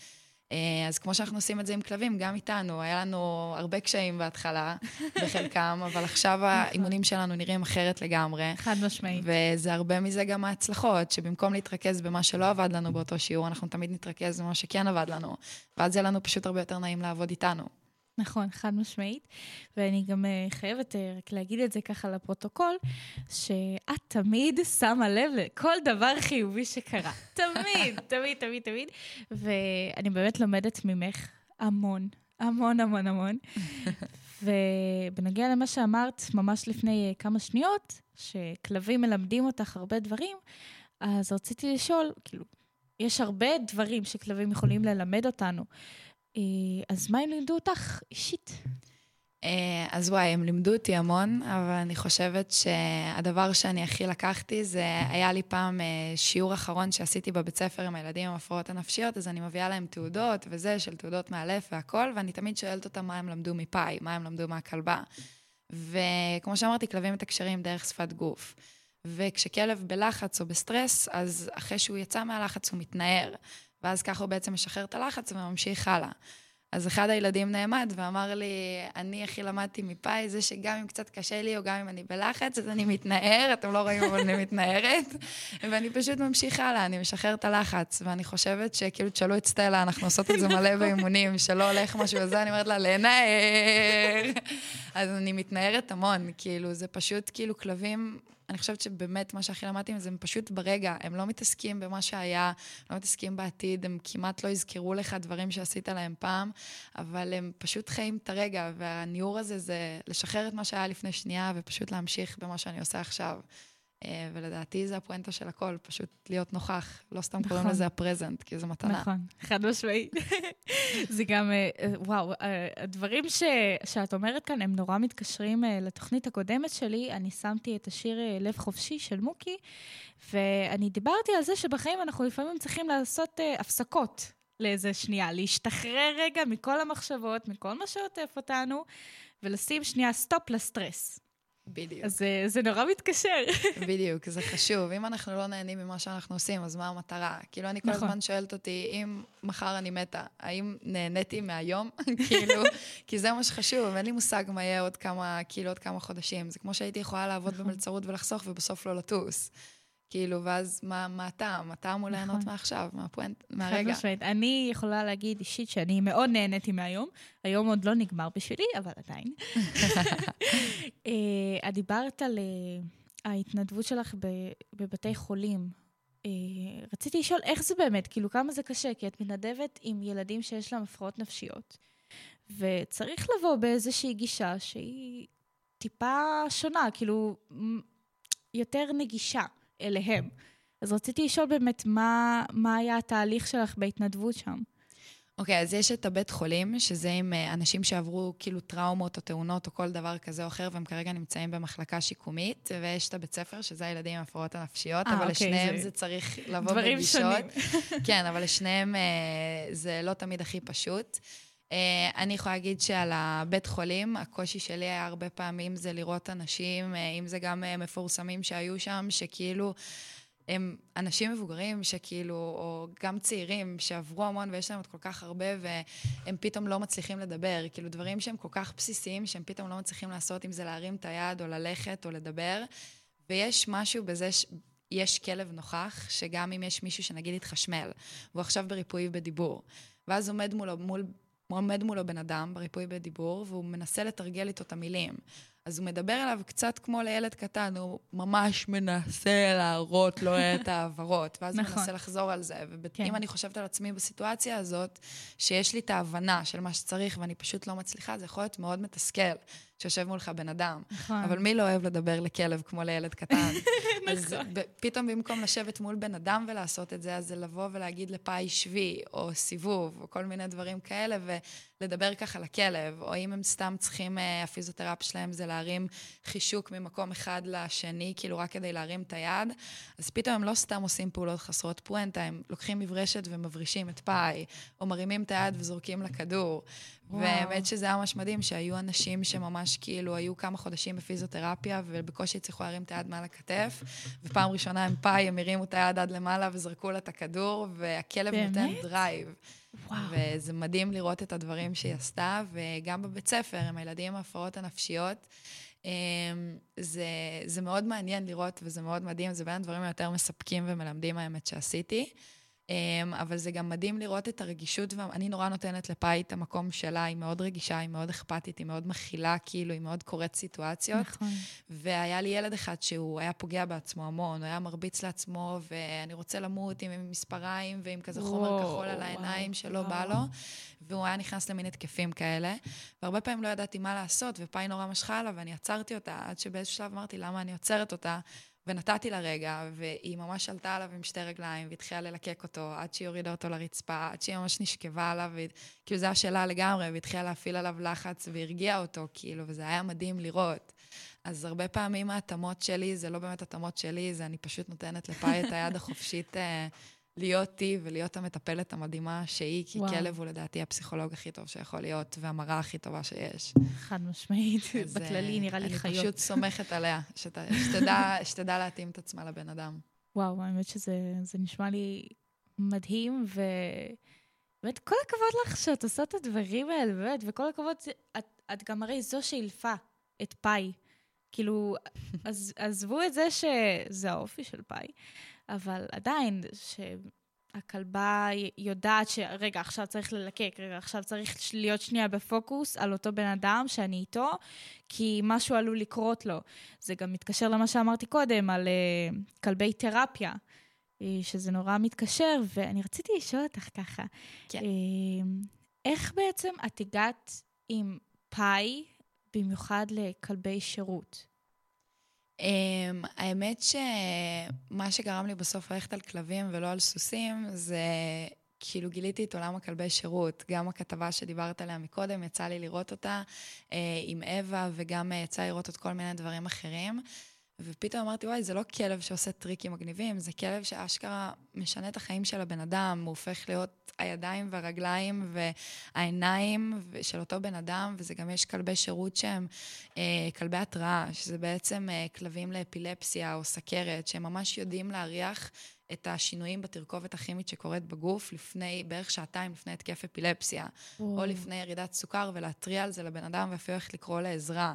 אה, אז כמו שאנחנו עושים את זה עם כלבים, גם איתנו, היה לנו הרבה קשיים בהתחלה, בחלקם, אבל עכשיו האימונים שלנו נראים אחרת לגמרי. חד משמעית. וזה הרבה מזה גם ההצלחות, שבמקום להתרכז במה שלא עבד לנו באותו שיעור, אנחנו תמיד נתרכז במה שכן עבד לנו. ואז יהיה לנו פשוט הרבה יותר נעים לעבוד איתנו. נכון, חד משמעית. ואני גם אה, חייבת אה, רק להגיד את זה ככה לפרוטוקול, שאת תמיד שמה לב לכל דבר חיובי שקרה. תמיד, תמיד, תמיד, תמיד. ואני באמת לומדת ממך המון, המון, המון, המון. ובנוגע למה שאמרת ממש לפני אה, כמה שניות, שכלבים מלמדים אותך הרבה דברים, אז רציתי לשאול, כאילו, יש הרבה דברים שכלבים יכולים ללמד אותנו. אה, אז מה הם לימדו אותך אישית? אה, אז וואי, הם לימדו אותי המון, אבל אני חושבת שהדבר שאני הכי לקחתי זה, היה לי פעם אה, שיעור אחרון שעשיתי בבית ספר עם הילדים עם ההפרעות הנפשיות, אז אני מביאה להם תעודות וזה, של תעודות מאלף והכל, ואני תמיד שואלת אותם מה הם למדו מפאי, מה הם למדו מהכלבה. וכמו שאמרתי, כלבים מתקשרים דרך שפת גוף. וכשכלב בלחץ או בסטרס, אז אחרי שהוא יצא מהלחץ הוא מתנער. ואז ככה הוא בעצם משחרר את הלחץ וממשיך הלאה. אז אחד הילדים נעמד ואמר לי, אני הכי למדתי מפאי זה שגם אם קצת קשה לי או גם אם אני בלחץ, אז אני מתנער, אתם לא רואים אבל אני מתנערת, ואני פשוט ממשיך הלאה, אני משחרר את הלחץ, ואני חושבת שכאילו תשאלו את סטלה, אנחנו עושות את זה מלא באימונים, שלא הולך משהו וזה, אני אומרת לה, לנער. אז אני מתנערת המון, כאילו, זה פשוט כאילו כלבים... אני חושבת שבאמת מה שהכי למדתי מזה, הם פשוט ברגע, הם לא מתעסקים במה שהיה, לא מתעסקים בעתיד, הם כמעט לא יזכרו לך דברים שעשית להם פעם, אבל הם פשוט חיים את הרגע, והניעור הזה זה לשחרר את מה שהיה לפני שנייה ופשוט להמשיך במה שאני עושה עכשיו. אה, ולדעתי זה הפואנטה של הכל, פשוט להיות נוכח. לא סתם נכון. קוראים לזה הפרזנט, כי זו מתנה. נכון, חד משמעית. זה גם, אה, וואו, אה, הדברים ש, שאת אומרת כאן, הם נורא מתקשרים לתוכנית הקודמת שלי. אני שמתי את השיר לב חופשי של מוקי, ואני דיברתי על זה שבחיים אנחנו לפעמים צריכים לעשות הפסקות לאיזה שנייה, להשתחרר רגע מכל המחשבות, מכל מה שעוטף אותנו, ולשים שנייה stop לסטרס. בדיוק. אז זה, זה נורא מתקשר. בדיוק, זה חשוב. אם אנחנו לא נהנים ממה שאנחנו עושים, אז מה המטרה? כאילו, אני כל נכון. הזמן שואלת אותי, אם מחר אני מתה, האם נהניתי מהיום? כאילו, כי זה מה שחשוב, אין לי מושג מה יהיה עוד כמה, כאילו, עוד כמה חודשים. זה כמו שהייתי יכולה לעבוד נכון. במלצרות ולחסוך, ובסוף לא לטוס. כאילו, ואז מה, מה הטעם? הטעם הוא ליהנות נכון. מעכשיו, מהפואנט, חד מהרגע. משמעית. אני יכולה להגיד אישית שאני מאוד נהניתי מהיום. היום עוד לא נגמר בשבילי, אבל עדיין. אה, את דיברת על אה, ההתנדבות שלך בבתי חולים. אה, רציתי לשאול איך זה באמת, כאילו כמה זה קשה, כי את מתנדבת עם ילדים שיש להם הפרעות נפשיות, וצריך לבוא באיזושהי גישה שהיא טיפה שונה, כאילו יותר נגישה. אליהם. אז רציתי לשאול באמת, מה, מה היה התהליך שלך בהתנדבות שם? אוקיי, אז יש את הבית חולים, שזה עם אה, אנשים שעברו כאילו טראומות או תאונות או כל דבר כזה או אחר, והם כרגע נמצאים במחלקה שיקומית, ויש את הבית ספר, שזה הילדים עם ההפרעות הנפשיות, אה, אבל אוקיי, לשניהם זה- זה צריך לבוא דברים בפגישות. שונים. כן, אבל לשניהם אה, זה לא תמיד הכי פשוט. אה, אני יכולה להגיד שעל הבית חולים, הקושי שלי היה הרבה פעמים זה לראות אנשים, אה, אם זה גם אה, מפורסמים שהיו שם, שכאילו... הם אנשים מבוגרים שכאילו, או גם צעירים שעברו המון ויש להם עוד כל כך הרבה, והם פתאום לא מצליחים לדבר. כאילו, דברים שהם כל כך בסיסיים, שהם פתאום לא מצליחים לעשות, אם זה להרים את היד, או ללכת, או לדבר. ויש משהו בזה ש... יש כלב נוכח, שגם אם יש מישהו שנגיד התחשמל, והוא עכשיו בריפוי בדיבור, ואז עומד מולו, מול, עומד מולו בן אדם בריפוי בדיבור, והוא מנסה לתרגל איתו את המילים. אז הוא מדבר אליו קצת כמו לילד קטן, הוא ממש מנסה להראות לו את העברות, ואז הוא נכון. מנסה לחזור על זה. כן. ואם אני חושבת על עצמי בסיטואציה הזאת, שיש לי את ההבנה של מה שצריך ואני פשוט לא מצליחה, זה יכול להיות מאוד מתסכל שיושב מולך בן אדם. נכון. אבל מי לא אוהב לדבר לכלב כמו לילד קטן? אז נכון. ב- פתאום במקום לשבת מול בן אדם ולעשות את זה, אז זה לבוא ולהגיד לפאי שבי, או סיבוב, או כל מיני דברים כאלה, ולדבר ככה לכלב. או אם הם סתם צריכים, אה, הפיזיותרפ שלהם זה להרים חישוק ממקום אחד לשני, כאילו רק כדי להרים את היד, אז פתאום הם לא סתם עושים פעולות חסרות פואנטה, הם לוקחים מברשת ומברישים את פאי, או מרימים את היד וזורקים לכדור. והאמת שזה היה ממש מדהים, שהיו אנשים שממש כאילו היו כמה חודשים בפיזיותרפיה, ובקושי הצליחו להרים את היד מעל הכתף, ופעם ראשונה הם פאי, הם הרימו את היד עד למעלה וזרקו לה את הכדור, והכלב באמת? נותן drive. וואו. וזה מדהים לראות את הדברים שהיא עשתה, וגם בבית ספר, עם הילדים עם ההפרעות הנפשיות. אמ, זה, זה מאוד מעניין לראות, וזה מאוד מדהים, זה בין הדברים היותר מספקים ומלמדים, האמת, שעשיתי. אמ, אבל זה גם מדהים לראות את הרגישות, ואני נורא נותנת לפאי את המקום שלה, היא מאוד רגישה, היא מאוד אכפתית, היא מאוד מכילה, כאילו, היא מאוד קוראת סיטואציות. נכון. והיה לי ילד אחד שהוא היה פוגע בעצמו המון, הוא היה מרביץ לעצמו, ואני רוצה למות עם, עם מספריים ועם כזה חומר וואו, כחול על וואו, העיניים שלא וואו. בא לו, והוא היה נכנס למין התקפים כאלה, והרבה פעמים לא ידעתי מה לעשות, ופאי נורא משכה עליו, ואני עצרתי אותה, עד שבאיזשהו שלב אמרתי, למה אני עוצרת אותה? ונתתי לה רגע, והיא ממש עלתה עליו עם שתי רגליים, והתחילה ללקק אותו, עד שהיא הורידה אותו לרצפה, עד שהיא ממש נשכבה עליו, והיא- כאילו זה היה שאלה לגמרי, והתחילה להפעיל עליו לחץ, והרגיעה אותו, כאילו, וזה היה מדהים לראות. אז הרבה פעמים ההתאמות שלי, זה לא באמת התאמות שלי, זה אני פשוט נותנת לפאי את היד החופשית אה, להיות היא ולהיות המטפלת המדהימה שהיא, כי וואו. כלב הוא לדעתי הפסיכולוג הכי טוב שיכול להיות, והמראה הכי טובה שיש. חד משמעית. אה, בכללי נראה לי חיות. אני פשוט סומכת עליה, שת, שתדע, שתדע להתאים את עצמה לבן אדם. וואו, האמת שזה זה נשמע לי מדהים, ובאמת כל הכבוד לך שאת עושה את הדברים האלה, באמת, וכל הכבוד, את, את גם הרי זו שאילפה את פאי. כאילו, אז עזבו את זה שזה האופי של פאי, אבל עדיין, שהכלבה יודעת שרגע, עכשיו צריך ללקק, רגע, עכשיו צריך להיות שנייה בפוקוס על אותו בן אדם שאני איתו, כי משהו עלול לקרות לו. זה גם מתקשר למה שאמרתי קודם, על uh, כלבי תרפיה, uh, שזה נורא מתקשר, ואני רציתי לשאול אותך ככה, כן. uh, איך בעצם את הגעת עם פאי, במיוחד לכלבי שירות? Um, האמת שמה שגרם לי בסוף ללכת על כלבים ולא על סוסים, זה כאילו גיליתי את עולם הכלבי שירות. גם הכתבה שדיברת עליה מקודם, יצא לי לראות אותה uh, עם אווה, וגם uh, יצא לראות עוד כל מיני דברים אחרים. ופתאום אמרתי, וואי, זה לא כלב שעושה טריקים מגניבים, זה כלב שאשכרה משנה את החיים של הבן אדם, הוא הופך להיות הידיים והרגליים והעיניים של אותו בן אדם, וזה גם יש כלבי שירות שהם אה, כלבי התראה, שזה בעצם אה, כלבים לאפילפסיה או סכרת, שהם ממש יודעים להריח את השינויים בתרכובת הכימית שקורית בגוף לפני, בערך שעתיים לפני התקף אפילפסיה. או לפני ירידת סוכר, ולהתריע על זה לבן אדם ואפילו איך לקרוא לעזרה.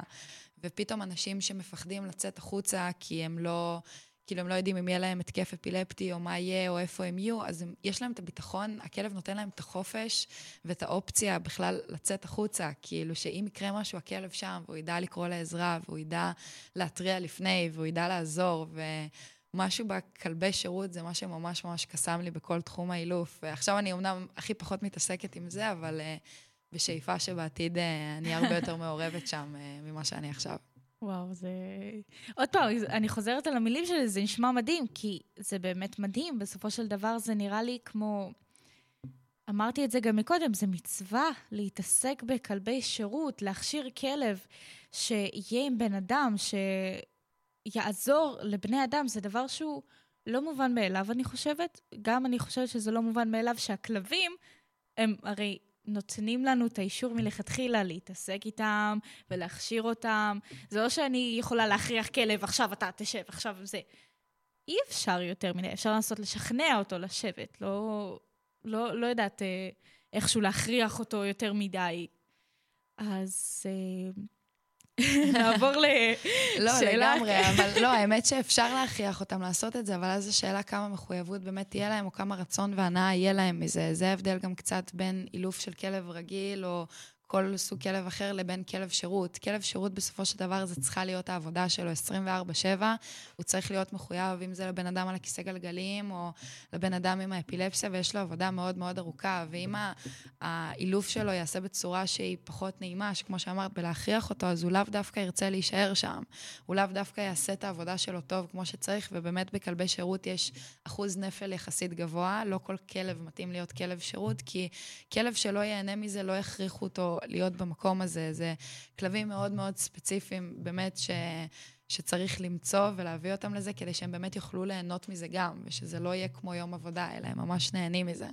ופתאום אנשים שמפחדים לצאת החוצה כי הם לא, כאילו הם לא יודעים אם יהיה להם התקף אפילפטי או מה יהיה או איפה הם יהיו, אז הם, יש להם את הביטחון, הכלב נותן להם את החופש ואת האופציה בכלל לצאת החוצה, כאילו שאם יקרה משהו, הכלב שם, והוא ידע לקרוא לעזרה, והוא ידע להתריע לפני, והוא ידע לעזור, ומשהו בכלבי שירות זה מה שממש ממש קסם לי בכל תחום האילוף. ועכשיו אני אמנם הכי פחות מתעסקת עם זה, אבל... uh, בשאיפה שבעתיד אה, אני הרבה יותר מעורבת שם אה, ממה שאני עכשיו. וואו, זה... עוד פעם, אני חוזרת על המילים שלי, זה נשמע מדהים, כי זה באמת מדהים. בסופו של דבר זה נראה לי כמו... אמרתי את זה גם מקודם, זה מצווה להתעסק בכלבי שירות, להכשיר כלב שיהיה עם בן אדם, שיעזור לבני אדם, זה דבר שהוא לא מובן מאליו, אני חושבת. גם אני חושבת שזה לא מובן מאליו שהכלבים, הם הרי נותנים לנו את האישור מלכתחילה להתעסק איתם ולהכשיר אותם. זה לא שאני יכולה להכריח כלב, עכשיו אתה תשב, עכשיו זה. אי אפשר יותר מדי, אפשר לנסות לשכנע אותו לשבת, לא, לא, לא יודעת אה, איכשהו להכריח אותו יותר מדי. אז אה, נעבור לשאלה. לא, לגמרי, אבל לא, האמת שאפשר להכריח אותם לעשות את זה, אבל אז השאלה כמה מחויבות באמת תהיה להם, או כמה רצון והנאה יהיה להם מזה. זה ההבדל גם קצת בין אילוף של כלב רגיל, או כל סוג כלב אחר לבין כלב שירות. כלב שירות בסופו של דבר זה צריכה להיות העבודה שלו 24/7, הוא צריך להיות מחויב, אם זה לבן אדם על הכיסא גלגלים, או לבן אדם עם האפילפסיה, ויש לו עבודה מאוד מאוד ארוכה. ואם האילוף שלו ייעשה בצורה שהיא פחות נעימה, שכמו שאמרת, בלהכריח אותו, אז הוא לאו דווקא ירצה להישאר שם. הוא לאו דווקא יעשה את העבודה שלו טוב כמו שצריך, ובאמת בכלבי שירות יש אחוז נפל יחסית גבוה. לא כל כלב מתאים להיות כלב שירות, כי כלב שלא ייהנה מזה, לא יכריחו אותו להיות במקום הזה. זה כלבים מאוד מאוד ספציפיים, באמת, ש... שצריך למצוא ולהביא אותם לזה, כדי שהם באמת יוכלו ליהנות מזה גם, ושזה לא יהיה כמו יום עבודה, אלא הם ממש נהנים מזה.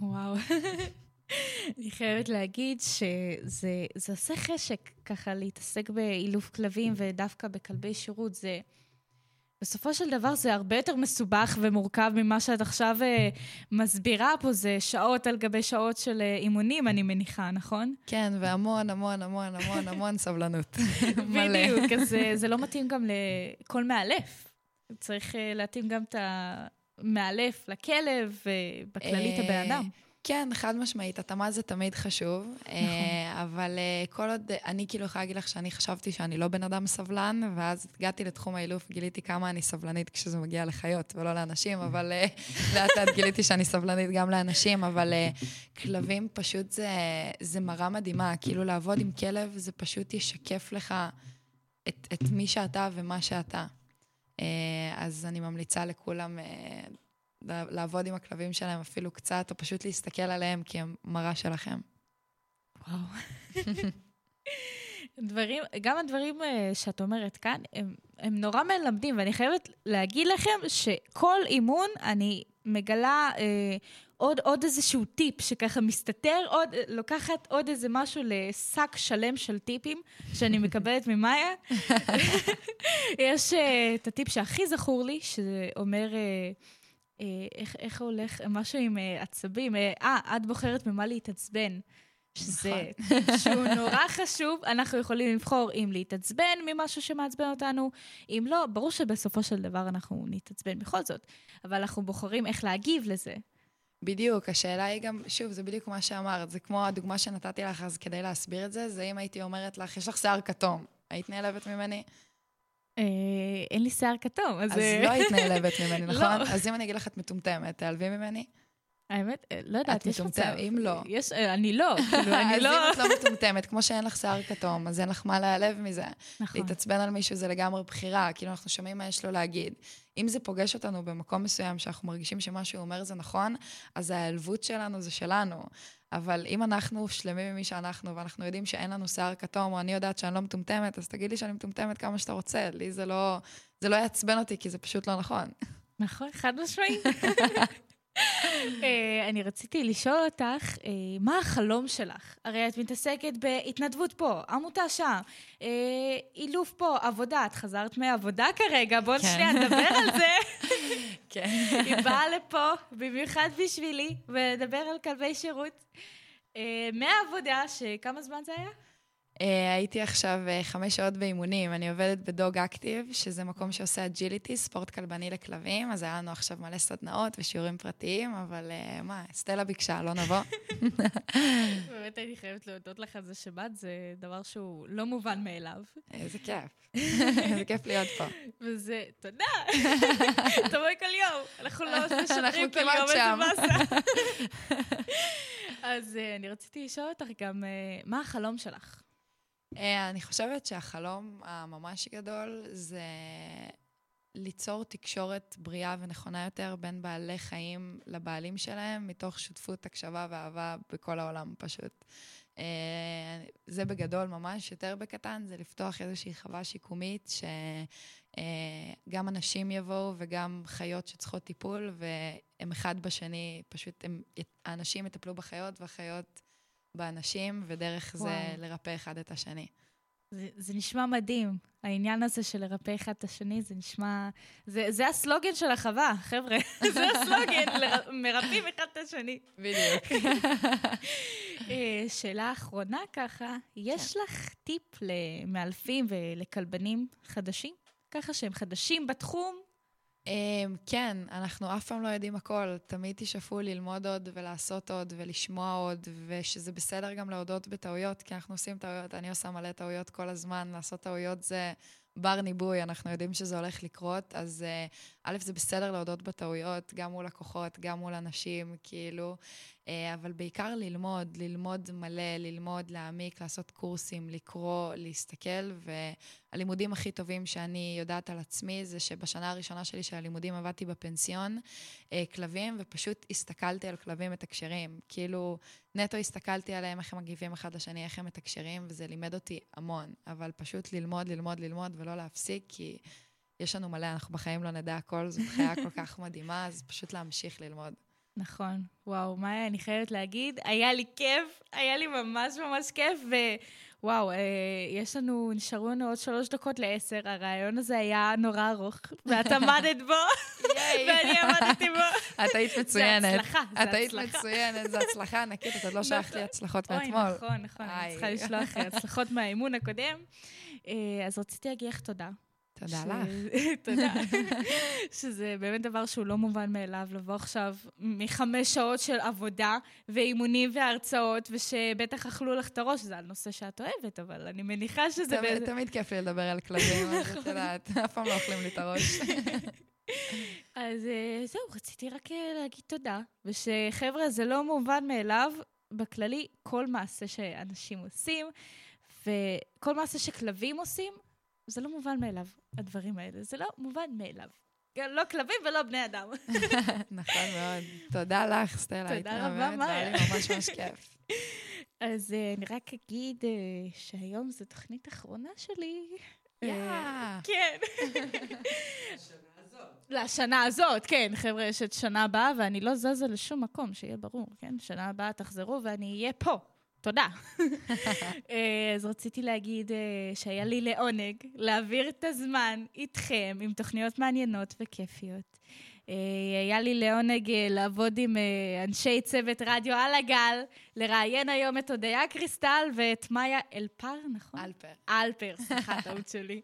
וואו. אני חייבת להגיד שזה עושה חשק ככה להתעסק באילוף כלבים ודווקא בכלבי שירות. זה... בסופו של דבר זה הרבה יותר מסובך ומורכב ממה שאת עכשיו uh, מסבירה פה, זה שעות על גבי שעות של uh, אימונים, אני מניחה, נכון? כן, והמון, המון, המון, המון, המון סבלנות. בדיוק, אז uh, זה לא מתאים גם לכל מאלף. צריך uh, להתאים גם את המאלף לכלב, ובכללית הבן אדם. כן, חד משמעית, התאמה זה תמיד חשוב. נכון. אבל כל עוד, אני כאילו יכולה להגיד לך שאני חשבתי שאני לא בן אדם סבלן, ואז הגעתי לתחום האילוף, גיליתי כמה אני סבלנית כשזה מגיע לחיות ולא לאנשים, אבל לאט לאט גיליתי שאני סבלנית גם לאנשים, אבל כלבים פשוט זה, זה מראה מדהימה. כאילו לעבוד עם כלב זה פשוט ישקף לך את, את מי שאתה ומה שאתה. אז אני ממליצה לכולם לעבוד עם הכלבים שלהם אפילו קצת, או פשוט להסתכל עליהם כי הם מראה שלכם. וואו. דברים, גם הדברים אה, שאת אומרת כאן, הם, הם נורא מלמדים, ואני חייבת להגיד לכם שכל אימון אני מגלה אה, עוד, עוד איזשהו טיפ שככה מסתתר, עוד, לוקחת עוד איזה משהו לשק שלם של טיפים שאני מקבלת ממאיה. יש אה, את הטיפ שהכי זכור לי, שאומר... אה, אה, איך, איך הולך, משהו עם אה, עצבים. אה, אה, את בוחרת ממה להתעצבן. שזה, נכון. שהוא נורא חשוב, אנחנו יכולים לבחור אם להתעצבן ממשהו שמעצבן אותנו, אם לא, ברור שבסופו של דבר אנחנו נתעצבן בכל זאת, אבל אנחנו בוחרים איך להגיב לזה. בדיוק, השאלה היא גם, שוב, זה בדיוק מה שאמרת, זה כמו הדוגמה שנתתי לך, אז כדי להסביר את זה, זה אם הייתי אומרת לך, יש לך שיער כתום, היית נעלבת ממני? אה, אין לי שיער כתום, אז... אז לא היית נעלבת ממני, נכון? לא. אז אם אני אגיד לך, את מטומטמת, תעלבי ממני? האמת, אה, לא יודעת, יש מצב. אם לא. יש, אה, אני לא, כאילו, אני לא... אז אם את לא מטומטמת, כמו שאין לך שיער כתום, אז אין לך מה להיעלב מזה. נכון. להתעצבן על מישהו זה לגמרי בחירה, כאילו, אנחנו שומעים מה יש לו להגיד. אם זה פוגש אותנו במקום מסוים, שאנחנו מרגישים שמה שהוא אומר זה נכון, אז ההיעלבות שלנו זה שלנו. אבל אם אנחנו שלמים עם מי שאנחנו, ואנחנו יודעים שאין לנו שיער כתום, או אני יודעת שאני לא מטומטמת, אז תגיד לי שאני מטומטמת כמה שאתה רוצה. לי זה לא... זה לא יעצבן אותי, כי זה פשוט לא נכון. נכון, חד משמעית. אה, אני רציתי לשאול אותך, אה, מה החלום שלך? הרי את מתעסקת בהתנדבות פה, עמותה שם, אה, אילוף פה, עבודה. את חזרת מעבודה כרגע, בואו כן. שנייה נדבר על זה. כן. היא באה לפה במיוחד בשבילי, ולדבר על כלבי שירות. מהעבודה, שכמה זמן זה היה? Uh, הייתי עכשיו uh, חמש שעות באימונים, אני עובדת בדוג אקטיב, שזה מקום שעושה agility, ספורט כלבני לכלבים, אז היה לנו עכשיו מלא סדנאות ושיעורים פרטיים, אבל uh, מה, סטלה ביקשה, לא נבוא. באמת הייתי חייבת להודות לך על זה שבאת, זה דבר שהוא לא מובן מאליו. איזה כיף. איזה כיף להיות פה. וזה, תודה. תבואי כל יום, אנחנו לא משדרים כל יום, איזה באסה. אז אני רציתי לשאול אותך גם, מה החלום שלך? אה, אני חושבת שהחלום הממש גדול זה ליצור תקשורת בריאה ונכונה יותר בין בעלי חיים לבעלים שלהם, מתוך שותפות, הקשבה ואהבה בכל העולם פשוט. אה, זה בגדול ממש, יותר בקטן, זה לפתוח איזושהי חווה שיקומית, שגם אנשים יבואו וגם חיות שצריכות טיפול, והם אחד בשני, פשוט הם, האנשים יטפלו בחיות והחיות באנשים, ודרך זה וואו. לרפא אחד את השני. זה, זה נשמע מדהים. העניין הזה של לרפא אחד את השני, זה נשמע... זה, זה הסלוגן של החווה, חבר'ה. זה הסלוגן, לר... מרפאים אחד את השני. בדיוק. אה, שאלה אחרונה ככה, יש לך טיפ למאלפים ולכלבנים חדשים? ככה שהם חדשים בתחום? אמ, כן, אנחנו אף פעם לא יודעים הכל. תמיד תשאפו ללמוד עוד ולעשות עוד ולשמוע עוד, ושזה בסדר גם להודות בטעויות, כי אנחנו עושים טעויות. אני עושה מלא טעויות כל הזמן. לעשות טעויות זה בר ניבוי, אנחנו יודעים שזה הולך לקרות, אז אה, א', זה בסדר להודות בטעויות, גם מול לקוחות, גם מול אנשים, כאילו, אה, אבל בעיקר ללמוד, ללמוד מלא, ללמוד, להעמיק, לעשות קורסים, לקרוא, להסתכל, והלימודים הכי טובים שאני יודעת על עצמי זה שבשנה הראשונה שלי של הלימודים עבדתי בפנסיון אה, כלבים, ופשוט הסתכלתי על כלבים מתקשרים. כאילו, נטו הסתכלתי עליהם, איך הם מגיבים אחד לשני, איך הם מתקשרים, וזה לימד אותי המון. אבל פשוט ללמוד, ללמוד, ללמוד, ולא להפסיק, כי יש לנו מלא, אנחנו בחיים לא נדע הכל, זאת חיה כל כך מדהימה, אז פשוט להמשיך ללמוד. נכון. וואו, מאיה, אני חייבת להגיד, היה לי כיף, היה לי ממש ממש כיף, ווואו, אה, יש לנו, נשארו לנו עוד שלוש דקות לעשר, הרעיון הזה היה נורא ארוך, ואת עמדת בו, ואני עמדתי בו. את היית מצוינת. זה הצלחה, זה את היית הצלחה. מצוינת, זו הצלחה ענקית, את עוד לא שלחת לי הצלחות אוי, מאתמול. נכון, נכון, אני. צריכה לשלוח הצלחות מהאימון הקודם. אה, אז רציתי להגיד לך תודה. תודה ש- לך. תודה. שזה באמת דבר שהוא לא מובן מאליו, לבוא עכשיו מחמש שעות של עבודה ואימונים והרצאות, ושבטח אכלו לך את הראש, זה על נושא שאת אוהבת, אבל אני מניחה שזה... תמיד- באיזה- תמיד כיף לי לדבר על כלבים, אז את יודעת, אף פעם לא אוכלים לי את הראש. אז אה, זהו, רציתי רק אה, להגיד תודה, ושחבר'ה, זה לא מובן מאליו, בכללי, כל מעשה שאנשים עושים, וכל מעשה שכלבים עושים, זה לא מובן מאליו, הדברים האלה. זה לא מובן מאליו. לא כלבים ולא בני אדם. נכון מאוד. תודה לך, סטלה. תודה רבה, מהממת, והיה לי מאיה. ממש ממש כיף. אז אה, אני רק אגיד אה, שהיום זו תוכנית אחרונה שלי. יא. אה, כן. לשנה הזאת, כן, חבר'ה, יש את שנה הבאה, ואני לא זזה לשום מקום, שיהיה ברור, כן? שנה הבאה תחזרו ואני אהיה פה. תודה. אה, אז רציתי להגיד אה, שהיה לי לעונג להעביר את הזמן איתכם עם תוכניות מעניינות וכיפיות. אה, היה לי לעונג לעבוד עם אנשי צוות רדיו על הגל, לראיין היום את הודיה קריסטל ואת מאיה אלפר, נכון? אלפר. אלפר, סליחה, טעות שלי.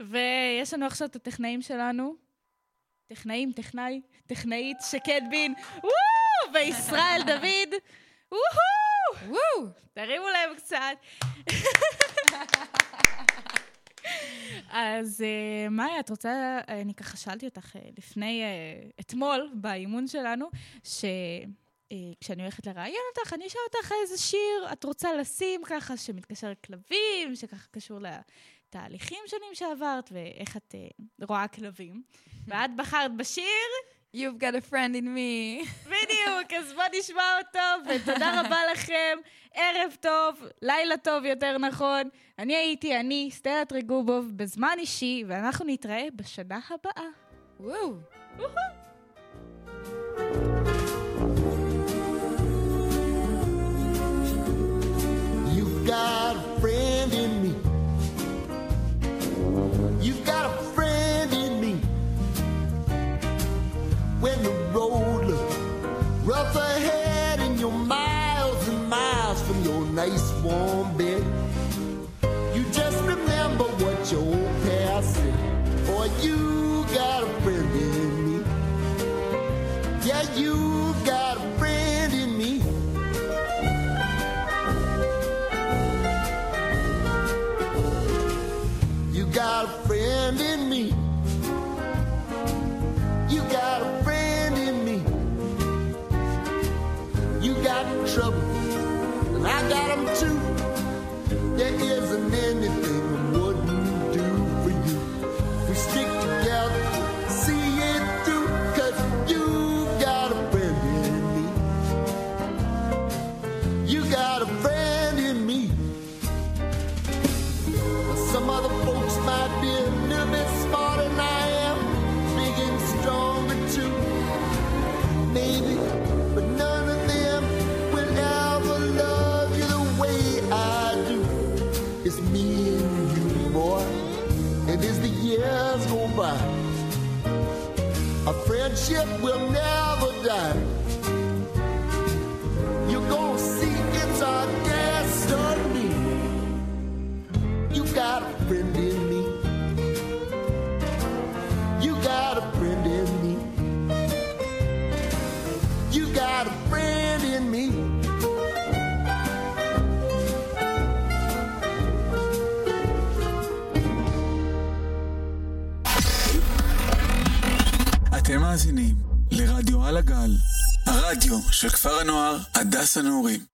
ויש לנו עכשיו את הטכנאים שלנו. טכנאים, טכנאי, טכנאית שקד בין, וואו! וישראל דוד, וואו! וואו! תרימו להם קצת. אז אה, מאיה, את רוצה, אני ככה שאלתי אותך אה, לפני, אה, אתמול, באימון שלנו, שכשאני הולכת לראיין אותך, אני אשאל אותך איזה שיר את רוצה לשים ככה, שמתקשר לכלבים, שככה קשור לתהליכים שונים שעברת, ואיך את אה, רואה כלבים. ואת בחרת בשיר, You've got a friend in me. בדיוק, אז בוא נשמע אותו, ותודה רבה לכם. ערב טוב, לילה טוב יותר נכון. אני הייתי אני, סטלה טריגובוב, בזמן אישי, ואנחנו נתראה בשנה הבאה. וואו. You've got a friend הדס הנעורים.